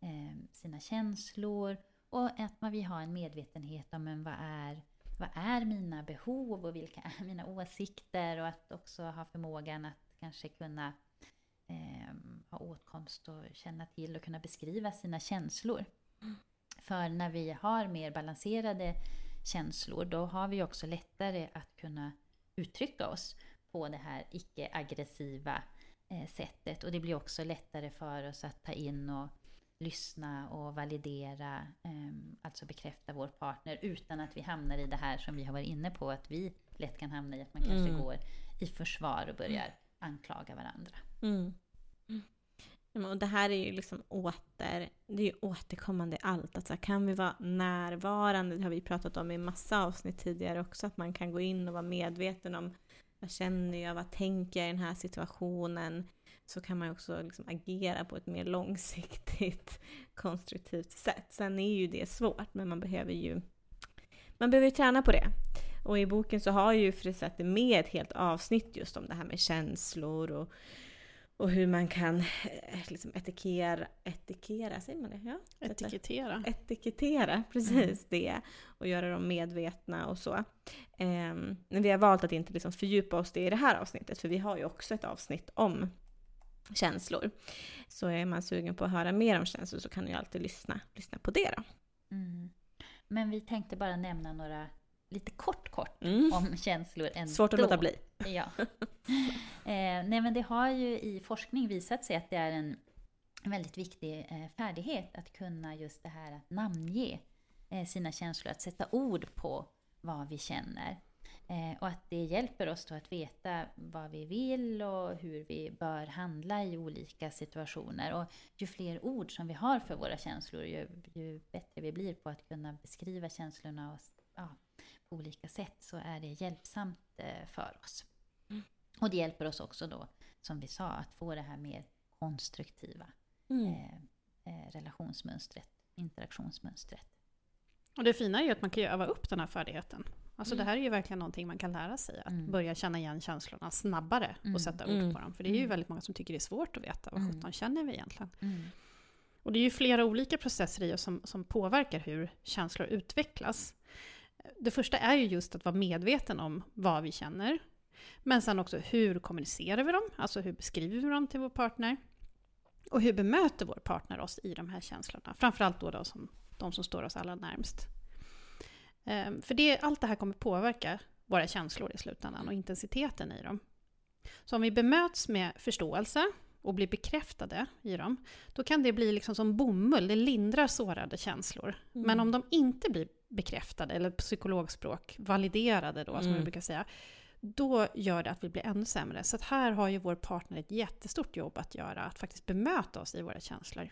eh, sina känslor och att man vill ha en medvetenhet om men vad är vad är mina behov och vilka är mina åsikter och att också ha förmågan att kanske kunna eh, ha åtkomst och känna till och kunna beskriva sina känslor. För när vi har mer balanserade känslor då har vi också lättare att kunna uttrycka oss på det här icke-aggressiva eh, sättet. Och det blir också lättare för oss att ta in och lyssna och validera, eh, alltså bekräfta vår partner utan att vi hamnar i det här som vi har varit inne på, att vi lätt kan hamna i att man kanske Mm. går i försvar och börjar anklaga varandra. Mm. Och det här är ju liksom åter, det är ju återkommande i allt. Alltså, kan vi vara närvarande? Det har vi pratat om i massa avsnitt tidigare också. Att man kan gå in och vara medveten om vad känner jag, vad tänker jag i den här situationen? Så kan man också liksom agera på ett mer långsiktigt konstruktivt sätt. Sen är ju det svårt, men man behöver ju man behöver ju träna på det. Och i boken så har ju Frisette med ett helt avsnitt just om det här med känslor och och hur man kan eh, liksom etikera, etikera, säger man det? Ja, Etikettera. etikettera precis det och göra dem medvetna och så. Ehm, men vi har valt att inte liksom fördjupa oss det i det här avsnittet för vi har ju också ett avsnitt om känslor. Så är man sugen på att höra mer om känslor så kan du ju alltid lyssna, lyssna på det då. Mm. Men vi tänkte bara nämna några, lite kort kort, Mm. om känslor ändå. Svårt att låta bli. Ja. eh, nej men det har ju i forskning visat sig att det är en väldigt viktig eh, färdighet att kunna just det här att namnge eh, sina känslor, att sätta ord på vad vi känner. Eh, och att det hjälper oss då att veta vad vi vill och hur vi bör handla i olika situationer. Och ju fler ord som vi har för våra känslor, ju, ju bättre vi blir på att kunna beskriva känslorna och ja, på olika sätt så är det hjälpsamt eh, för oss. Mm. Och det hjälper oss också då, som vi sa, att få det här mer konstruktiva Mm. eh, eh, relationsmönstret, interaktionsmönstret. Och det fina är ju att man kan ju öva upp den här färdigheten. Alltså Mm. det här är ju verkligen någonting man kan lära sig. Att Mm. börja känna igen känslorna snabbare Mm. och sätta ord Mm. på dem. För det är ju Mm. väldigt många som tycker det är svårt att veta vad Mm. sjutton känner vi egentligen. Mm. Och det är ju flera olika processer i oss som, som påverkar hur känslor utvecklas. Det första är ju just att vara medveten om vad vi känner. Men sen också hur kommunicerar vi dem? Alltså hur beskriver vi dem till vår partner? Och hur bemöter vår partner oss i de här känslorna? Framförallt då, då som de som står oss allra närmst. Ehm, För det, allt det här kommer påverka våra känslor i slutändan och intensiteten i dem. Så om vi bemöts med förståelse och blir bekräftade i dem, då kan det bli liksom som bomull, det lindrar sårade känslor. Mm. Men om de inte blir bekräftade, eller på psykologspråk validerade då, som Mm. vi brukar säga, då gör det att vi blir ännu sämre. Så att här har ju vår partner ett jättestort jobb att göra, att faktiskt bemöta oss i våra känslor.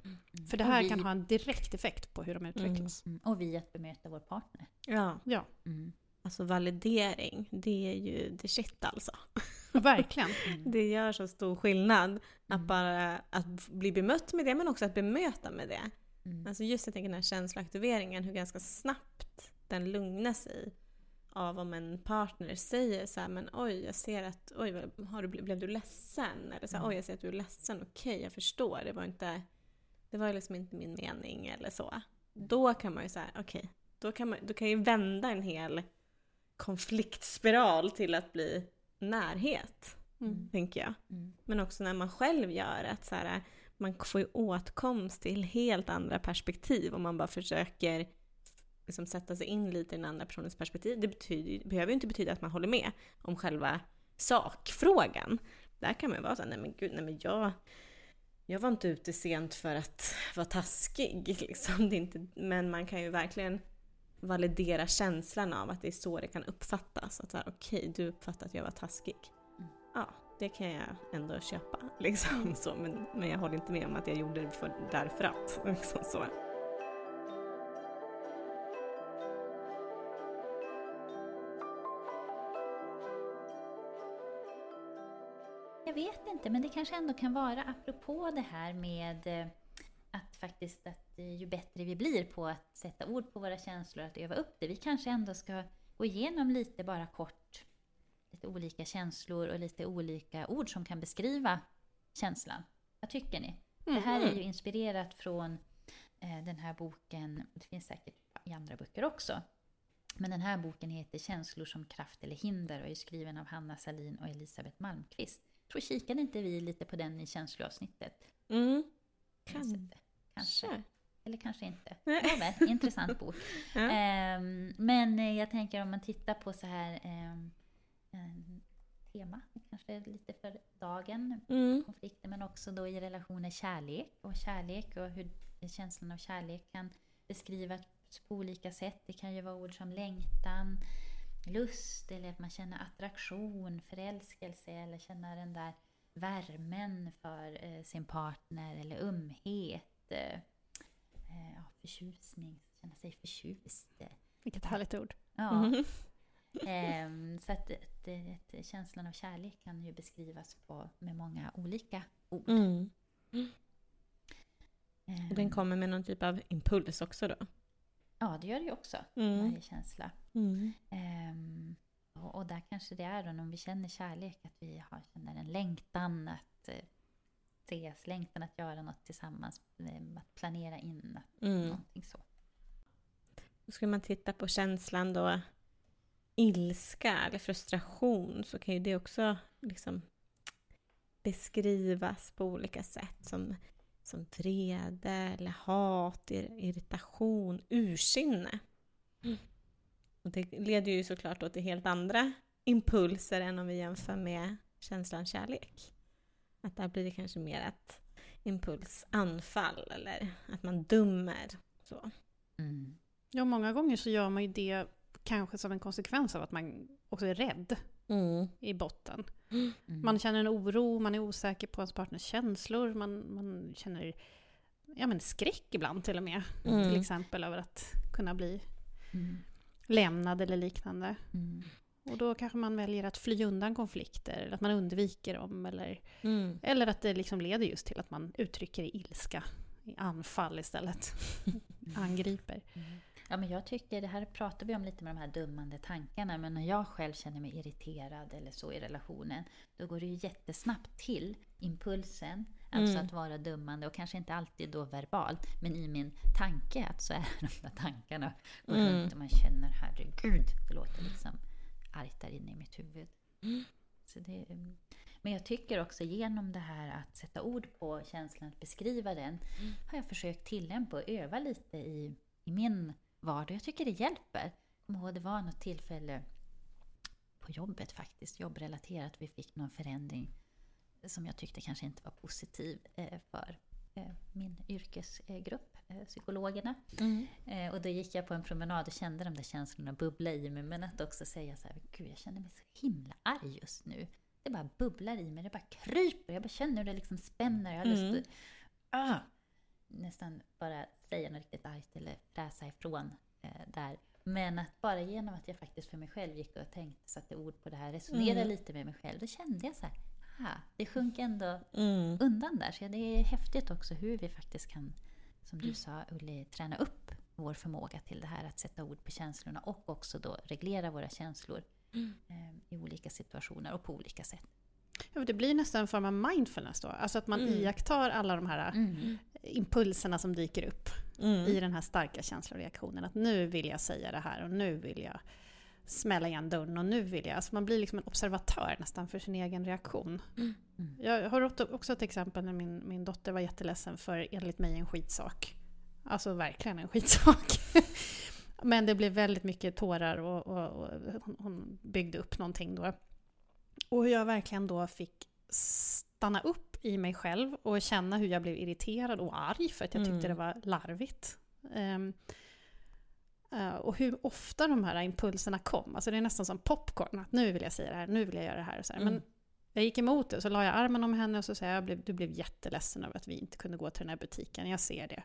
För det här vi- kan ha en direkt effekt på hur de utvecklas. Mm. Och vi att bemöta vår partner. Ja, Ja, Mm. alltså validering, det är ju det shit alltså. verkligen. Det gör så stor skillnad att Mm. bara att bli bemött med det men också att bemöta med det. Mm. Alltså just jag tänker den här känsloaktiveringen, hur ganska snabbt den lugnar sig av om en partner säger så här, men oj jag ser att, oj har du, blev du ledsen? Eller så här, oj jag ser att du är ledsen, okej jag förstår, det var inte, det var liksom inte min mening eller så. Då kan man ju säga, okej, då kan man då kan ju vända en hel konfliktspiral till att bli närhet, Mm. tänker jag. Mm. Men också när man själv gör att så här, man får ju åtkomst till helt andra perspektiv om man bara försöker liksom sätta sig in lite i den andra personens perspektiv. Det betyder, behöver ju inte betyda att man håller med om själva sakfrågan. Där kan man ju vara så här, nej men gud, nej men jag, jag var inte ute sent för att vara taskig. Liksom. Det är inte, men man kan ju verkligen validera känslan av att det är så det kan uppfattas. Att okej, du uppfattar att jag var taskig. Mm. Ja, det kan jag ändå köpa. Liksom, så. Men, men jag håller inte med om att jag gjorde det för, därför att. Liksom så. Inte, men det kanske ändå kan vara apropå det här med eh, att faktiskt att eh, ju bättre vi blir på att sätta ord på våra känslor, att öva upp det. Vi kanske ändå ska gå igenom lite bara kort, lite olika känslor och lite olika ord som kan beskriva känslan. Vad tycker ni? Det här är ju inspirerat från eh, den här boken, det finns säkert i andra böcker också. Men den här boken heter Känslor som kraft eller hinder och är skriven av Hanna Salin och Elisabeth Malmqvist. Tror kikade inte vi lite på den i känsloavsnittet? Mm. Kanske. Kanske. Eller kanske inte. Nåväl, intressant bok. Ja. Ehm, men eh, jag tänker om man tittar på så här en tema, kanske lite för dagen, Mm. konflikter men också då i relationer kärlek och kärlek och hur känslan av kärlek kan beskrivas på olika sätt. Det kan ju vara ord som längtan, lust eller att man känner attraktion, förälskelse eller känner den där värmen för eh, sin partner eller umhet, eh, eh, ja, förtjusning, känna sig förtjust. eh. Vilket härligt ord. Ja. Mhm. Ehm, så att, att, att känslan av kärlek kan ju beskrivas på, med många olika ord. Mm. Ehm, Och den kommer med någon typ av impuls också då. Ja, det gör det ju också. Mm. Varje känsla. Mm. Ehm, och, och där kanske det är då när vi känner kärlek att vi har, känner en längtan att eh, ses, längtan att göra något tillsammans, eh, att planera in Mm. någonting så. Skulle man titta på känslan då ilska eller frustration så kan ju det också liksom beskrivas på olika sätt som, som vrede eller hat, ir- irritation, ursinne. Och det leder ju såklart då till helt andra impulser än om vi jämför med känslan kärlek. Att där blir det kanske mer ett impulsanfall eller att man dömer. Så. Mm. Ja, många gånger så gör man ju det kanske som en konsekvens av att man också är rädd i botten. Mm. Man känner en oro, man är osäker på ens partners känslor, man, man känner ja, men skräck ibland till och med. Mm. Till exempel över att kunna bli Mm. lämnad eller liknande. Mm. Och då kanske man väljer att fly undan konflikter, eller att man undviker dem, eller, Mm. eller att det liksom leder just till att man uttrycker i ilska, i anfall istället. Angriper. Ja, men jag tycker, det här pratar vi om lite med de här dömande tankarna, men när jag själv känner mig irriterad eller så i relationen, då går det ju jättesnabbt till impulsen, alltså Mm. att vara dömande och kanske inte alltid då verbalt, men i min tanke att så är de där tankarna går Mm. runt och man känner herregud, det låter liksom argt där inne i mitt huvud. Så det, men jag tycker också genom det här att sätta ord på känslan, att beskriva den, har jag försökt tillämpa och öva lite i, i min vardag. Jag tycker det hjälper. Ihåg det var något tillfälle på jobbet faktiskt, jobbrelaterat, vi fick någon förändring som jag tyckte kanske inte var positiv eh, för eh, min yrkesgrupp, eh, psykologerna. Mm. Och då gick jag på en promenad och kände de där känslorna bubbla i mig. Men att också säga så här, gud jag känner mig så himla arg just nu. Det bara bubblar i mig, det bara kryper. Jag bara känner hur det liksom spänner. Jag har Mm. lust att ah, nästan bara säga något riktigt argt eller fräsa ifrån eh, där. Men att bara genom att jag faktiskt för mig själv gick och tänkte, satte ord på det här, resonerade Mm. lite med mig själv. Då kände jag så här, ah, det sjönk ändå Mm. undan där. Så det är häftigt också hur vi faktiskt kan, som du sa Ulli, träna upp vår förmåga till det här att sätta ord på känslorna och också då reglera våra känslor eh, i olika situationer och på olika sätt. Ja, det blir nästan en form av mindfulness då. Alltså att man Mm. iakttar alla de här Mm. impulserna som dyker upp Mm. i den här starka känsloreaktionen. Att nu vill jag säga det här och nu vill jag smälla igen dörren och nu vill jag... Alltså man blir liksom en observatör nästan för sin egen reaktion. Mm. Jag har också- ett exempel när min, min dotter var jätteledsen för enligt mig en skitsak. Alltså verkligen en skitsak. Men det blev väldigt mycket tårar och, och, och hon byggde upp någonting då. Och hur jag verkligen då fick stanna upp i mig själv och känna hur jag blev irriterad och arg för att jag tyckte Mm. det var larvigt. Ehm, eh, och hur ofta de här impulserna kom. Alltså det är nästan som popcorn. Att nu vill jag säga det här, nu vill jag göra det här. Och så här. Men Mm. jag gick emot det, så la jag armen om henne och så sa jag, du blev jätteledsen över att vi inte kunde gå till den här butiken. Jag ser det.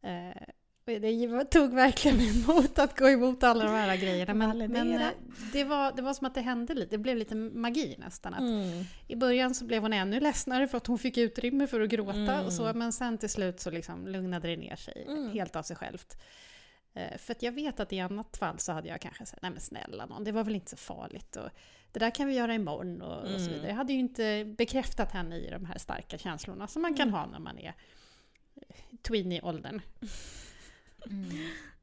Och det tog verkligen emot att gå emot alla de här grejerna. Men, men eh, det, var, det var som att det hände lite. Det blev lite magi nästan. Mm. I början så blev hon ännu ledsnare för att hon fick utrymme för att gråta. Mm. Och så, men sen till slut så liksom lugnade det ner sig Mm. helt av sig självt. Eh, För jag vet att i annat fall så hade jag kanske sagt, nej men snälla någon, det var väl inte så farligt. Och det där kan vi göra imorgon och, och så Mm. vidare. Jag hade ju inte bekräftat henne i de här starka känslorna som man kan Mm. ha när man är tweenie-åldern. Mm.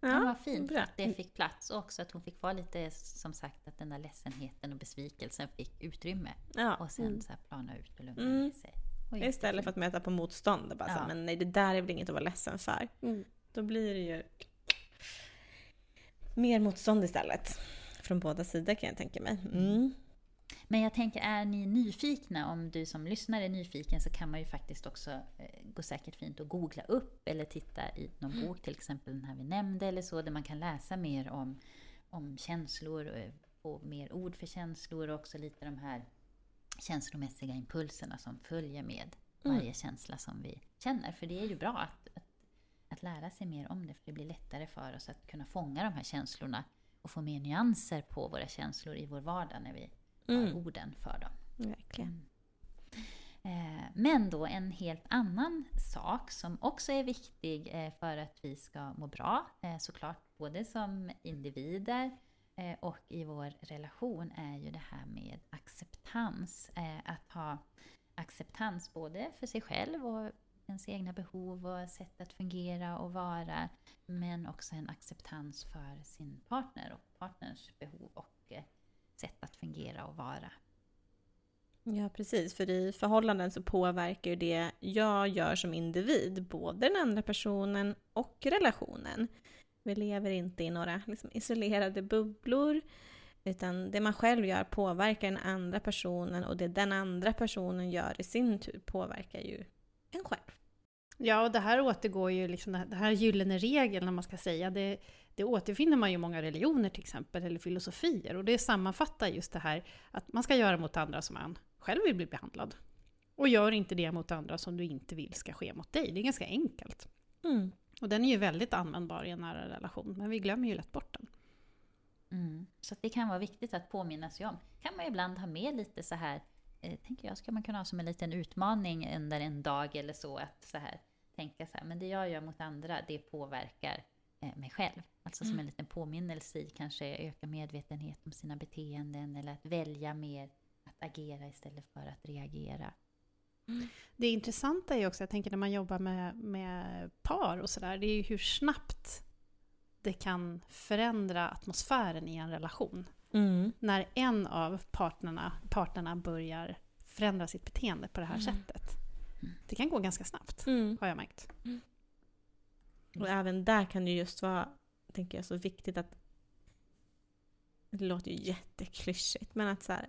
Ja, Ja, vad fint bra. att det fick plats och också att hon fick vara lite, som sagt, att den där ledsenheten och besvikelsen fick utrymme. Ja. Och sen Mm. så här plana ut och lugna Mm. ner sig. Och Istället för att möta på motstånd och bara så, Ja. men nej det där är väl inget att vara ledsen för. Mm. Då blir det ju mer motstånd istället. Från båda sidor kan jag tänka mig. Mm. Men jag tänker, är ni nyfikna, om du som lyssnar är nyfiken, så kan man ju faktiskt också, eh, gå säkert fint att googla upp eller titta i någon bok, till exempel den här vi nämnde eller så, där man kan läsa mer om, om känslor och få mer ord för känslor och också lite de här känslomässiga impulserna som följer med varje känsla som vi känner. För det är ju bra att, att, att lära sig mer om det, för det blir lättare för oss att kunna fånga de här känslorna och få mer nyanser på våra känslor i vår vardag när vi Mm. orden för dem. Verkligen. Eh, Men då en helt annan sak som också är viktig eh, för att vi ska må bra, eh, såklart både som individer och i vår relation, är ju det här med acceptans. Att ha acceptans både för sig själv och ens egna behov och sätt att fungera och vara, men också en acceptans för sin partner och partners behov och sätt att fungera och vara. Ja, precis. För i förhållanden så påverkar ju det jag gör som individ både den andra personen och relationen. Vi lever inte i några liksom, isolerade bubblor, utan det man själv gör påverkar den andra personen och det den andra personen gör i sin tur påverkar ju en själv. Ja, och det här återgår ju, liksom, det här gyllene regeln, om man ska säga, det, det återfinner man ju i många religioner till exempel, eller filosofier. Och det sammanfattar just det här att man ska göra mot andra som man själv vill bli behandlad. Och gör inte det mot andra som du inte vill ska ske mot dig. Det är ganska enkelt. Mm. Och den är ju väldigt användbar i en nära relation, men vi glömmer ju lätt bort den. Mm. Så det kan vara viktigt att påminna sig om. kan man ibland ha med lite så här, eh, tänker jag, ska man kunna ha som en liten utmaning under en dag eller så, att så här, tänka så här, men det jag gör mot andra, det påverkar eh, mig själv. Alltså som en liten påminnelse i kanske öka medvetenhet om sina beteenden eller att välja mer att agera istället för att reagera. Det intressanta är också, jag tänker när man jobbar med, med par och sådär, det är ju hur snabbt det kan förändra atmosfären i en relation. Mm. När en av partnerna, partnerna börjar förändra sitt beteende på det här sättet. Det kan gå ganska snabbt, Mm. har jag märkt. Och även där kan det just vara, tänker jag, så viktigt att... Det låter ju jätteklyschigt, men att så här,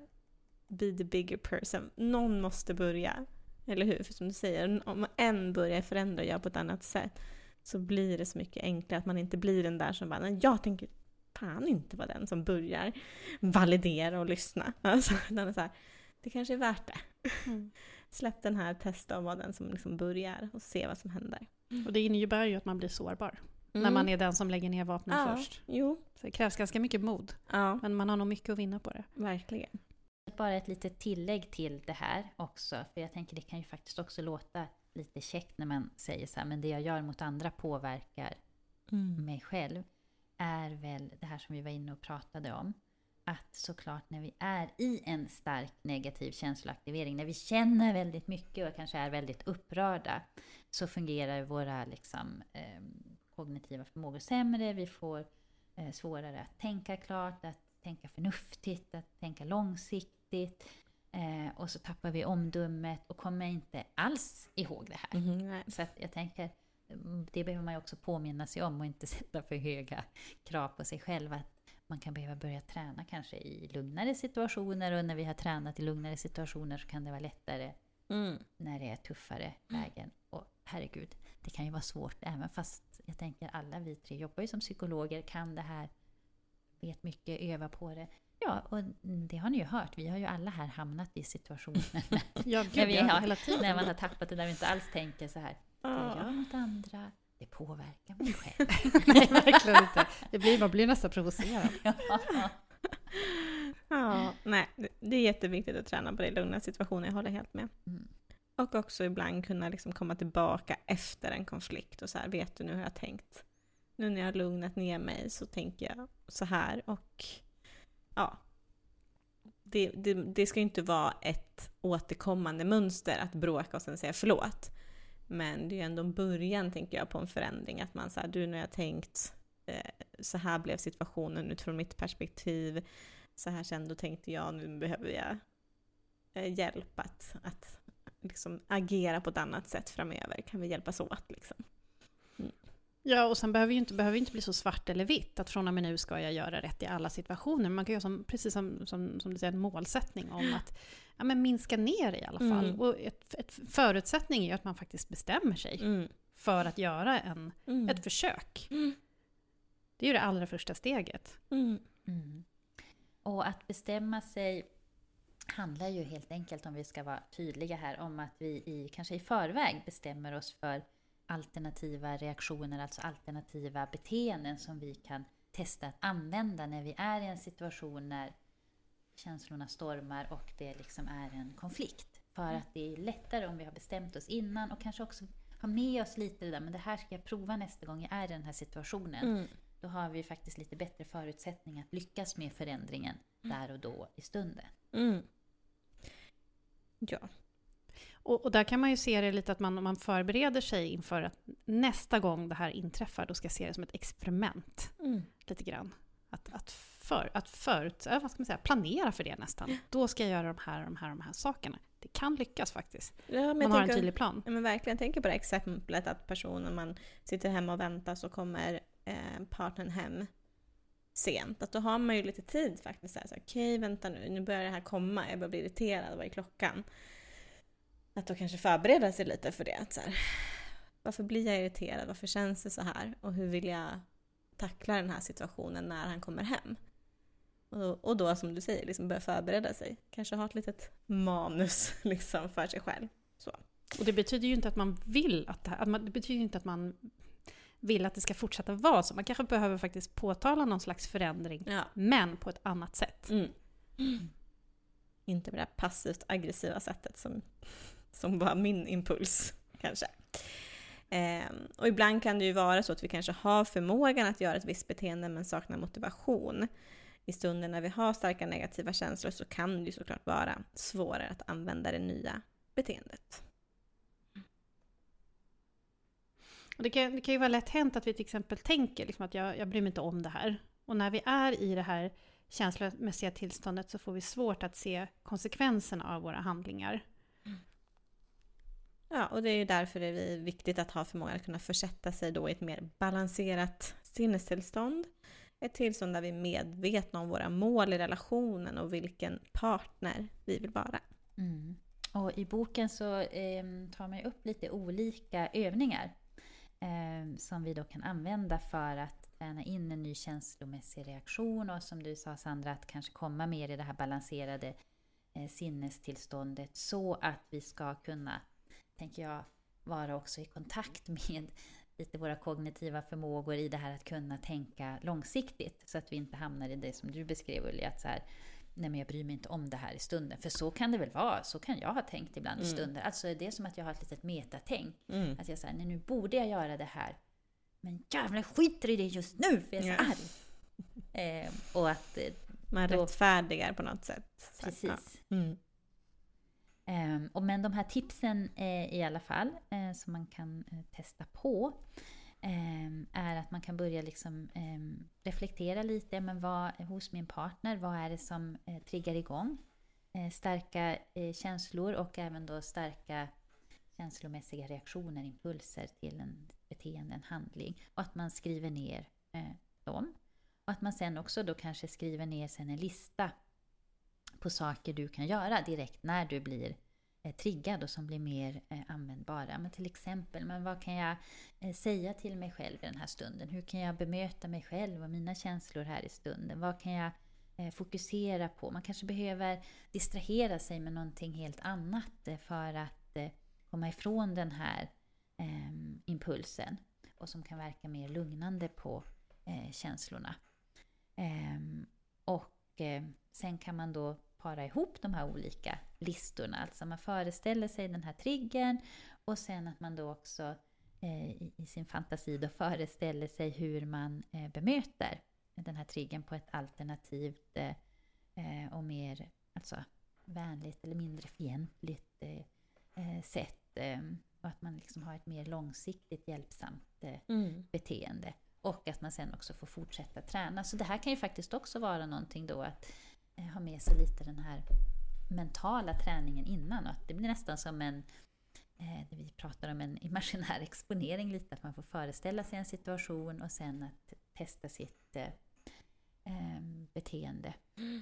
be the bigger person. Någon måste börja. Eller hur? För som du säger, om en börjar förändra och göra på ett annat sätt så blir det så mycket enklare att man inte blir den där som bara, "Nej, jag tänker fan inte vara den som börjar validera och lyssna. Alltså, det är så här, det kanske är värt det. Mm. Släpp den här, testa och vara den som liksom börjar och se vad som händer. Och det innebär ju att man blir sårbar. När Mm. man är den som lägger ner vapnen ja, först. Jo, Så det krävs ganska mycket mod. ja, Men man har nog mycket att vinna på det. verkligen. Bara ett litet tillägg till det här också, för jag tänker det kan ju faktiskt också låta lite käckt när man säger så här, men det jag gör mot andra påverkar mig själv, är väl det här som vi var inne och pratade om. Att såklart när vi är i en stark negativ känsloaktivering, när vi känner väldigt mycket och kanske är väldigt upprörda, så fungerar våra liksom, eh, kognitiva förmågor sämre. Vi får eh, svårare att tänka klart, att tänka förnuftigt, att tänka långsiktigt. Eh, och så tappar vi omdömet och kommer inte alls ihåg det här. Nej. Så jag tänker, mm, det behöver man ju också påminna sig om och inte sätta för höga krav på sig själv. Att man kan behöva börja träna kanske i lugnare situationer och när vi har tränat i lugnare situationer så kan det vara lättare Mm. när det är tuffare lägen. Och herregud, det kan ju vara svårt även fast jag tänker alla vi tre jobbar ju som psykologer, kan det här, vet mycket, övar på det. Ja, och det har ni ju hört. Vi har ju alla här hamnat i situationer när, Ja, när, gud, vi ja, har, hela tiden. när man har tappat det, där vi inte alls tänker så här. Det jag mot andra, det påverkar mig själv. Nej, verkligen inte. Det blir, man blir nästan provocerad. Ja, nej, det- är jätteviktigt att träna på det i lugna situationer, jag håller helt med. Mm. Och också ibland kunna liksom komma tillbaka efter en konflikt och så här, vet du nu hur jag har tänkt? Nu när jag har lugnat ner mig så tänker jag så här och ja. Det, det, det ska ju inte vara ett återkommande mönster att bråka och sen säga förlåt. Men det är ju ändå en början, tänker jag, på en förändring. Att man säger du nu har jag tänkt, eh, så här blev situationen utifrån mitt perspektiv. Så här kände och tänkte jag, nu behöver jag eh, hjälp att, att liksom agera på ett annat sätt framöver. Kan vi hjälpas åt liksom? Ja, och sen behöver ju inte, behöver inte bli så svart eller vitt, att från och med nu ska jag göra rätt i alla situationer. Man kan ju ha som, precis som, som, som du säger, en målsättning om att ja, men minska ner i alla fall. Mm. Och ett, ett förutsättning är ju att man faktiskt bestämmer sig Mm. för att göra en, Mm. ett försök. Mm. Det är ju det allra första steget. Mm. Mm. Och att bestämma sig handlar ju helt enkelt, om vi ska vara tydliga här, om att vi i, kanske i förväg bestämmer oss för alternativa reaktioner, alltså alternativa beteenden som vi kan testa att använda när vi är i en situation när känslorna stormar och det liksom är en konflikt. För att det är lättare om vi har bestämt oss innan och kanske också ha med oss lite det där, men det här ska jag prova nästa gång jag är i den här situationen Mm. då har vi faktiskt lite bättre förutsättningar att lyckas med förändringen där och då i stunden. Mm. Ja. Och, och där kan man ju se det lite att man, man förbereder sig inför att nästa gång det här inträffar, då ska jag se det som ett experiment. Mm. lite grann. Att, att, för, att förut, vad ska man säga, planera för det nästan. Då ska jag göra de här, de här, de här sakerna. Det kan lyckas faktiskt. Ja, men Man har en tydlig plan. Ja, men verkligen, tänker på det exemplet att personen man sitter hemma och väntar så kommer eh, partnern hem sent. Att då har man ju lite tid faktiskt. Okej, vänta nu, nu börjar det här komma, jag börjar bli irriterad, vad är klockan? Att då kanske förbereda sig lite för det. Att så här, varför blir jag irriterad? Varför känns det så här? Och hur vill jag tackla den här situationen när han kommer hem? Och då, och då som du säger, liksom börja förbereda sig. Kanske ha ett litet manus liksom för sig själv. Så. Och det betyder ju inte att man vill att det här, att man, det betyder inte att man vill att det ska fortsätta vara så. Man kanske behöver faktiskt påtala någon slags förändring, Ja. men på ett annat sätt. Mm. Inte med det här passivt aggressiva sättet som, som var min impuls kanske. Ehm, och ibland kan det ju vara så att vi kanske har förmågan att göra ett visst beteende men saknar motivation. I stunden när vi har starka negativa känslor så kan det ju såklart vara svårare att använda det nya beteendet. Det, kan, det kan ju vara lätt hänt att vi till exempel tänker liksom att jag, jag bryr mig inte om det här. Och när vi är i det här känslomässiga tillståndet så får vi svårt att se konsekvenserna av våra handlingar. Ja, och det är ju därför det är viktigt att ha förmågan att kunna försätta sig då i ett mer balanserat sinnestillstånd. Ett tillstånd där vi är medvetna om våra mål i relationen och vilken partner vi vill vara. Mm. Och i boken så eh, tar man ju upp lite olika övningar eh, som vi då kan använda för att träna in en ny känslomässig reaktion och som du sa Sandra, att kanske komma mer i det här balanserade eh, sinnestillståndet så att vi ska kunna, tänker jag, vara också i kontakt med lite våra kognitiva förmågor i det här att kunna tänka långsiktigt så att vi inte hamnar i det som du beskrev Ulli, att så här, nej men jag bryr mig inte om det här i stunden. För så kan det väl vara, så kan jag ha tänkt ibland i stunder. Alltså det är som att jag har ett litet metatänk. Mm. Att jag säger, nej nu borde jag göra det här. Men jävlar skiter i det just nu för jag är så Ja. arg. Eh, och att, eh, Man Då- rättfärdigar på något sätt. Precis. Ja. Mm. Ehm, och men de här tipsen eh, i alla fall, eh, som man kan eh, testa på, ehm, är att man kan börja liksom, ehm, reflektera lite, men vad, hos min partner, vad är det som eh, triggar igång? Eh, starka eh, känslor och även då starka känslomässiga reaktioner, impulser till en beteende, en handling. Och att man skriver ner eh, dem. Och att man sen också då kanske skriver ner sen en lista på saker du kan göra direkt när du blir eh, triggad och som blir mer eh, användbara. Men till exempel, men vad kan jag eh, säga till mig själv i den här stunden? Hur kan jag bemöta mig själv och mina känslor här i stunden? Vad kan jag eh, fokusera på? Man kanske behöver distrahera sig med någonting helt annat eh, för att eh, komma ifrån den här eh, impulsen och som kan verka mer lugnande på eh, känslorna. Ehm, och eh, sen kan man då para ihop de här olika listorna. Alltså man föreställer sig den här triggern och sen att man då också eh, i, i sin fantasi då föreställer sig hur man eh, bemöter den här triggern på ett alternativt eh, eh, och mer alltså, vänligt eller mindre fientligt eh, eh, sätt. Och att man liksom har ett mer långsiktigt hjälpsamt Mm. beteende. Och att man sen också får fortsätta träna. Så det här kan ju faktiskt också vara någonting då att ha med sig lite den här mentala träningen innan. Och att det blir nästan som en, eh, vi pratar om en imaginär exponering lite. Att man får föreställa sig en situation och sen att testa sitt eh, eh, beteende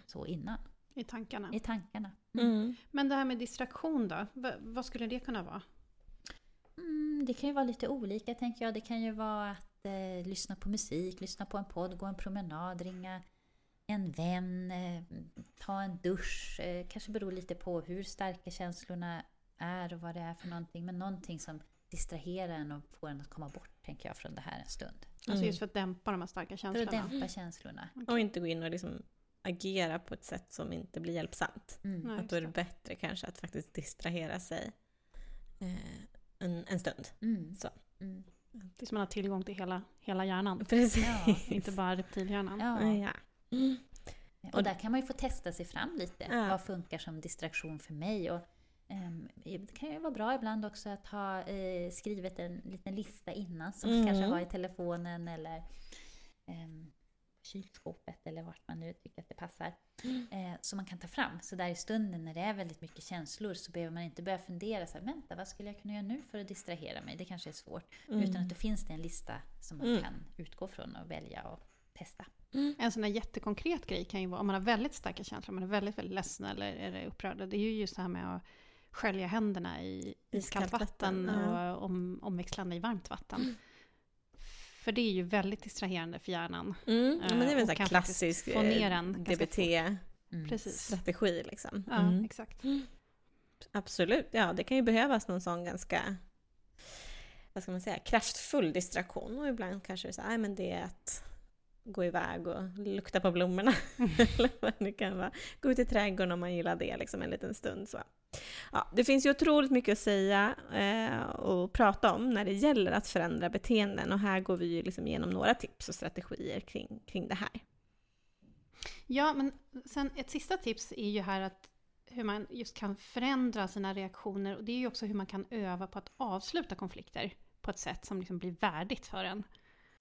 så innan. I tankarna. I tankarna. Mm. Men det här med distraktion då? Va, vad skulle det kunna vara? Mm, det kan ju vara lite olika tänker jag. Det kan ju vara att eh, lyssna på musik, lyssna på en podd, gå en promenad, ringa en vän, eh, ta en dusch. Eh, kanske beror lite på hur starka känslorna är och vad det är för någonting. Men någonting som distraherar en och får en att komma bort, tänker jag, från det här en stund. Alltså just för att dämpa de här starka För att känslorna. dämpa känslorna. Och inte gå in och liksom agera på ett sätt som inte blir hjälpsamt. Mm. Att då är det bättre kanske att faktiskt distrahera sig eh, en, en stund. Mm. Så. Mm. Att man har tillgång till hela, hela hjärnan. Precis. Ja. Inte bara reptilhjärnan. Ja. Ja. Mm. Och där kan man ju få testa sig fram lite. Ja. Vad funkar som distraktion för mig? Och, ehm, det kan ju vara bra ibland också att ha eh, skrivit en liten lista innan som Mm. kanske har i telefonen eller ehm, kylskåpet eller vart man nu tycker att det passar. Eh, som man kan ta fram. Så där i stunden när det är väldigt mycket känslor så behöver man inte börja fundera så här, vänta vad skulle jag kunna göra nu för att distrahera mig? Det kanske är svårt. Utan att det finns det en lista som man Mm. kan utgå från och välja och testa. En sån här jättekonkret grej kan ju vara om man har väldigt starka känslor, man är väldigt, väldigt ledsen eller är det upprörd. Det är ju just det här med att skölja händerna i iskallt vatten vatten, ja. och om, omväxlande i varmt vatten. För det är ju väldigt distraherande för hjärnan. Mm. Ja, men det är väl en sån här kan klassisk faktiskt få ner den eh, ganska DBT-strategi Mm. Liksom. Ja, Mm. exakt. Absolut, ja det kan ju behövas någon sån ganska vad ska man säga, kraftfull distraktion och ibland kanske det är så här, men det är att gå iväg och lukta på blommorna. Eller vad det kan vara. Gå ut i trädgården om man gillar det liksom en liten stund. Så. Ja, det finns ju otroligt mycket att säga eh, och prata om när det gäller att förändra beteenden och här går vi ju liksom igenom några tips och strategier kring, kring det här. Ja, men sen ett sista tips är ju här att hur man just kan förändra sina reaktioner och det är ju också hur man kan öva på att avsluta konflikter på ett sätt som liksom blir värdigt för en.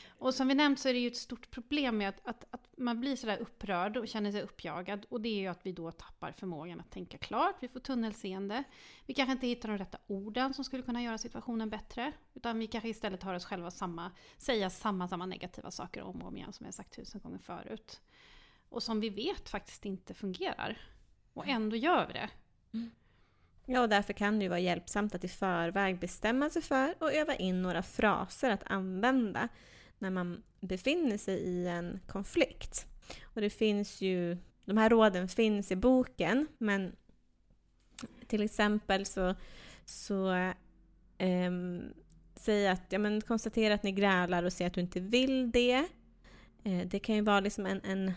Och som vi nämnt så är det ju ett stort problem med att, att, att, man blir sådär upprörd och känner sig uppjagad. Och det är ju att vi då tappar förmågan att tänka klart, vi får tunnelseende. Vi kanske inte hittar de rätta orden som skulle kunna göra situationen bättre. Utan vi kanske istället hör oss själva samma, säga samma, samma negativa saker om och om igen som jag sagt tusen gånger förut. Och som vi vet faktiskt inte fungerar. Och ändå gör vi det. Mm. Ja, och därför kan det ju vara hjälpsamt att i förväg bestämma sig för och öva in några fraser att använda när man befinner sig i en konflikt. Och det finns ju, de här råden finns i boken, men till exempel så, så um, säg att, ja men konstatera att ni grälar och säg att du inte vill det. Eh, det kan ju vara liksom en, en,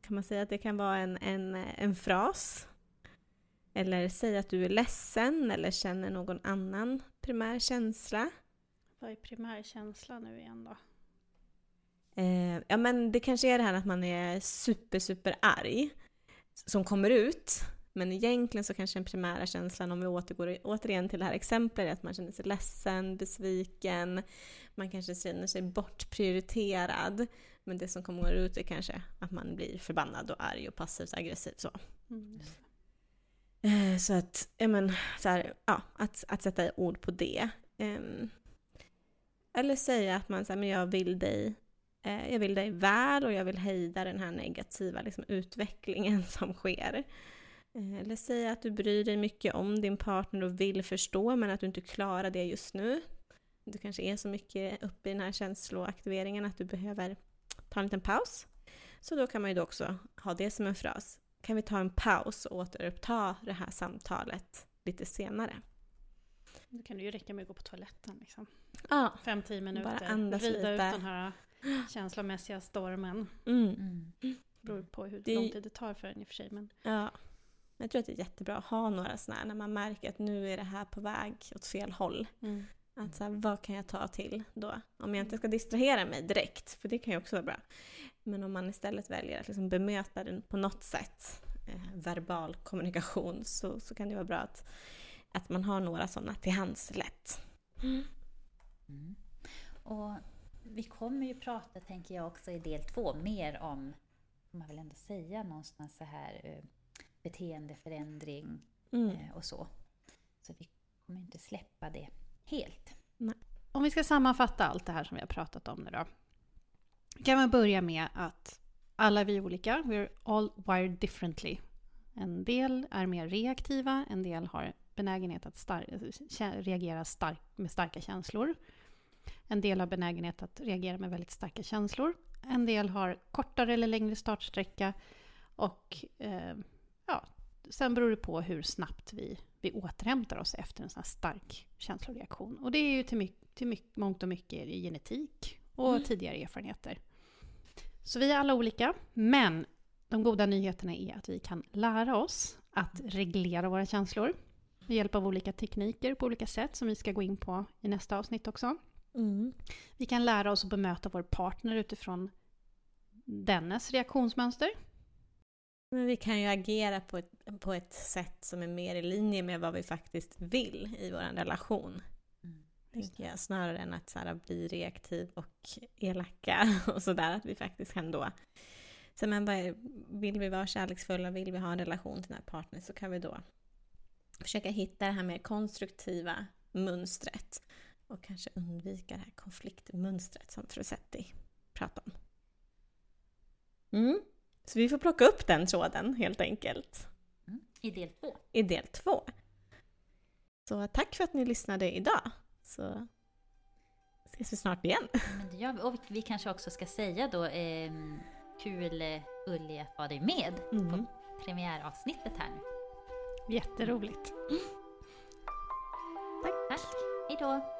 kan man säga att det kan vara en, en, en fras eller säg att du är ledsen eller känner någon annan primär känsla. Vad är primärkänsla nu igen då? Eh, ja men det kanske är det här att man är super, super arg som kommer ut. Men egentligen så kanske den primära känslan, om vi återgår återigen till det här exemplet, är att man känner sig ledsen, besviken, man kanske känner sig bortprioriterad. Men det som kommer ut är kanske att man blir förbannad och arg och passivt aggressiv. Så. Mm. Eh, så att, ja men, så här, ja, att, att sätta ord på det. Um, eller säga att man säger, men jag vill dig eh, jag vill dig väl och jag vill hejda den här negativa liksom, utvecklingen som sker. Eh, eller säga att du bryr dig mycket om din partner och vill förstå men att du inte klarar det just nu. Du kanske är så mycket uppe i den här känsloaktiveringen att du behöver ta en liten paus. Så då kan man ju då också ha det som en fras kan vi ta en paus och återuppta det här samtalet lite senare. Då kan det ju räcka med att gå på toaletten. Liksom. Ja, Fem, tio minuter. Bara andas Rida lite. ut den här känslomässiga stormen. Mm. Mm. Det beror på hur Det- lång tid det tar för en i och för sig. Men Ja. Jag tror att det är jättebra att ha några sådana här när man märker att nu är det här på väg åt fel håll. Att så här, vad kan jag ta till då? Om jag inte ska distrahera mig direkt, för det kan ju också vara bra. Men om man istället väljer att liksom bemöta den på något sätt, eh, verbal kommunikation, så, så kan det vara bra att, att man har några sådana till hands lätt. Mm. Och vi kommer ju prata, tänker jag också i del två, mer om, man väl ändå säga någonstans så här, eh, beteendeförändring Mm. eh, och så. Så vi kommer inte släppa det helt. Om vi ska sammanfatta allt det här som vi har pratat om nu då. Kan man börja med att alla vi är olika. We're all wired differently. En del är mer reaktiva, en del har benägenhet att star- reagera stark- med starka känslor. En del har benägenhet att reagera med väldigt starka känslor. En del har kortare eller längre startsträcka. Och eh, ja, sen beror det på hur snabbt vi, vi återhämtar oss efter en sån här stark känsloreaktion. Och det är ju till, mycket, till mycket, mångt och mycket genetik och tidigare erfarenheter. Så vi är alla olika, men de goda nyheterna är att vi kan lära oss att reglera våra känslor med hjälp av olika tekniker på olika sätt som vi ska gå in på i nästa avsnitt också. Mm. Vi kan lära oss att bemöta vår partner utifrån dennes reaktionsmönster. Men vi kan ju agera på ett, på ett sätt som är mer i linje med vad vi faktiskt vill i vår relation. Mm. Tänker jag, snarare än att så här, bli reaktiv och elaka och sådär. Att vi faktiskt kan då... Så men vad är, vill vi vara kärleksfulla, vill vi ha en relation till den här partnern så kan vi då försöka hitta det här mer konstruktiva mönstret. Och kanske undvika det här konfliktmönstret som Frusetti pratar om. Mm. Så vi får plocka upp den tråden helt enkelt Mm. I del två. i del två. Så tack för att ni lyssnade idag. Så ses vi snart igen. Men det gör vi. Och vi kanske också ska säga då, eh, kul Ulli att ha dig med Mm. på premiäravsnittet här nu. Jätteroligt. Tack, hejdå!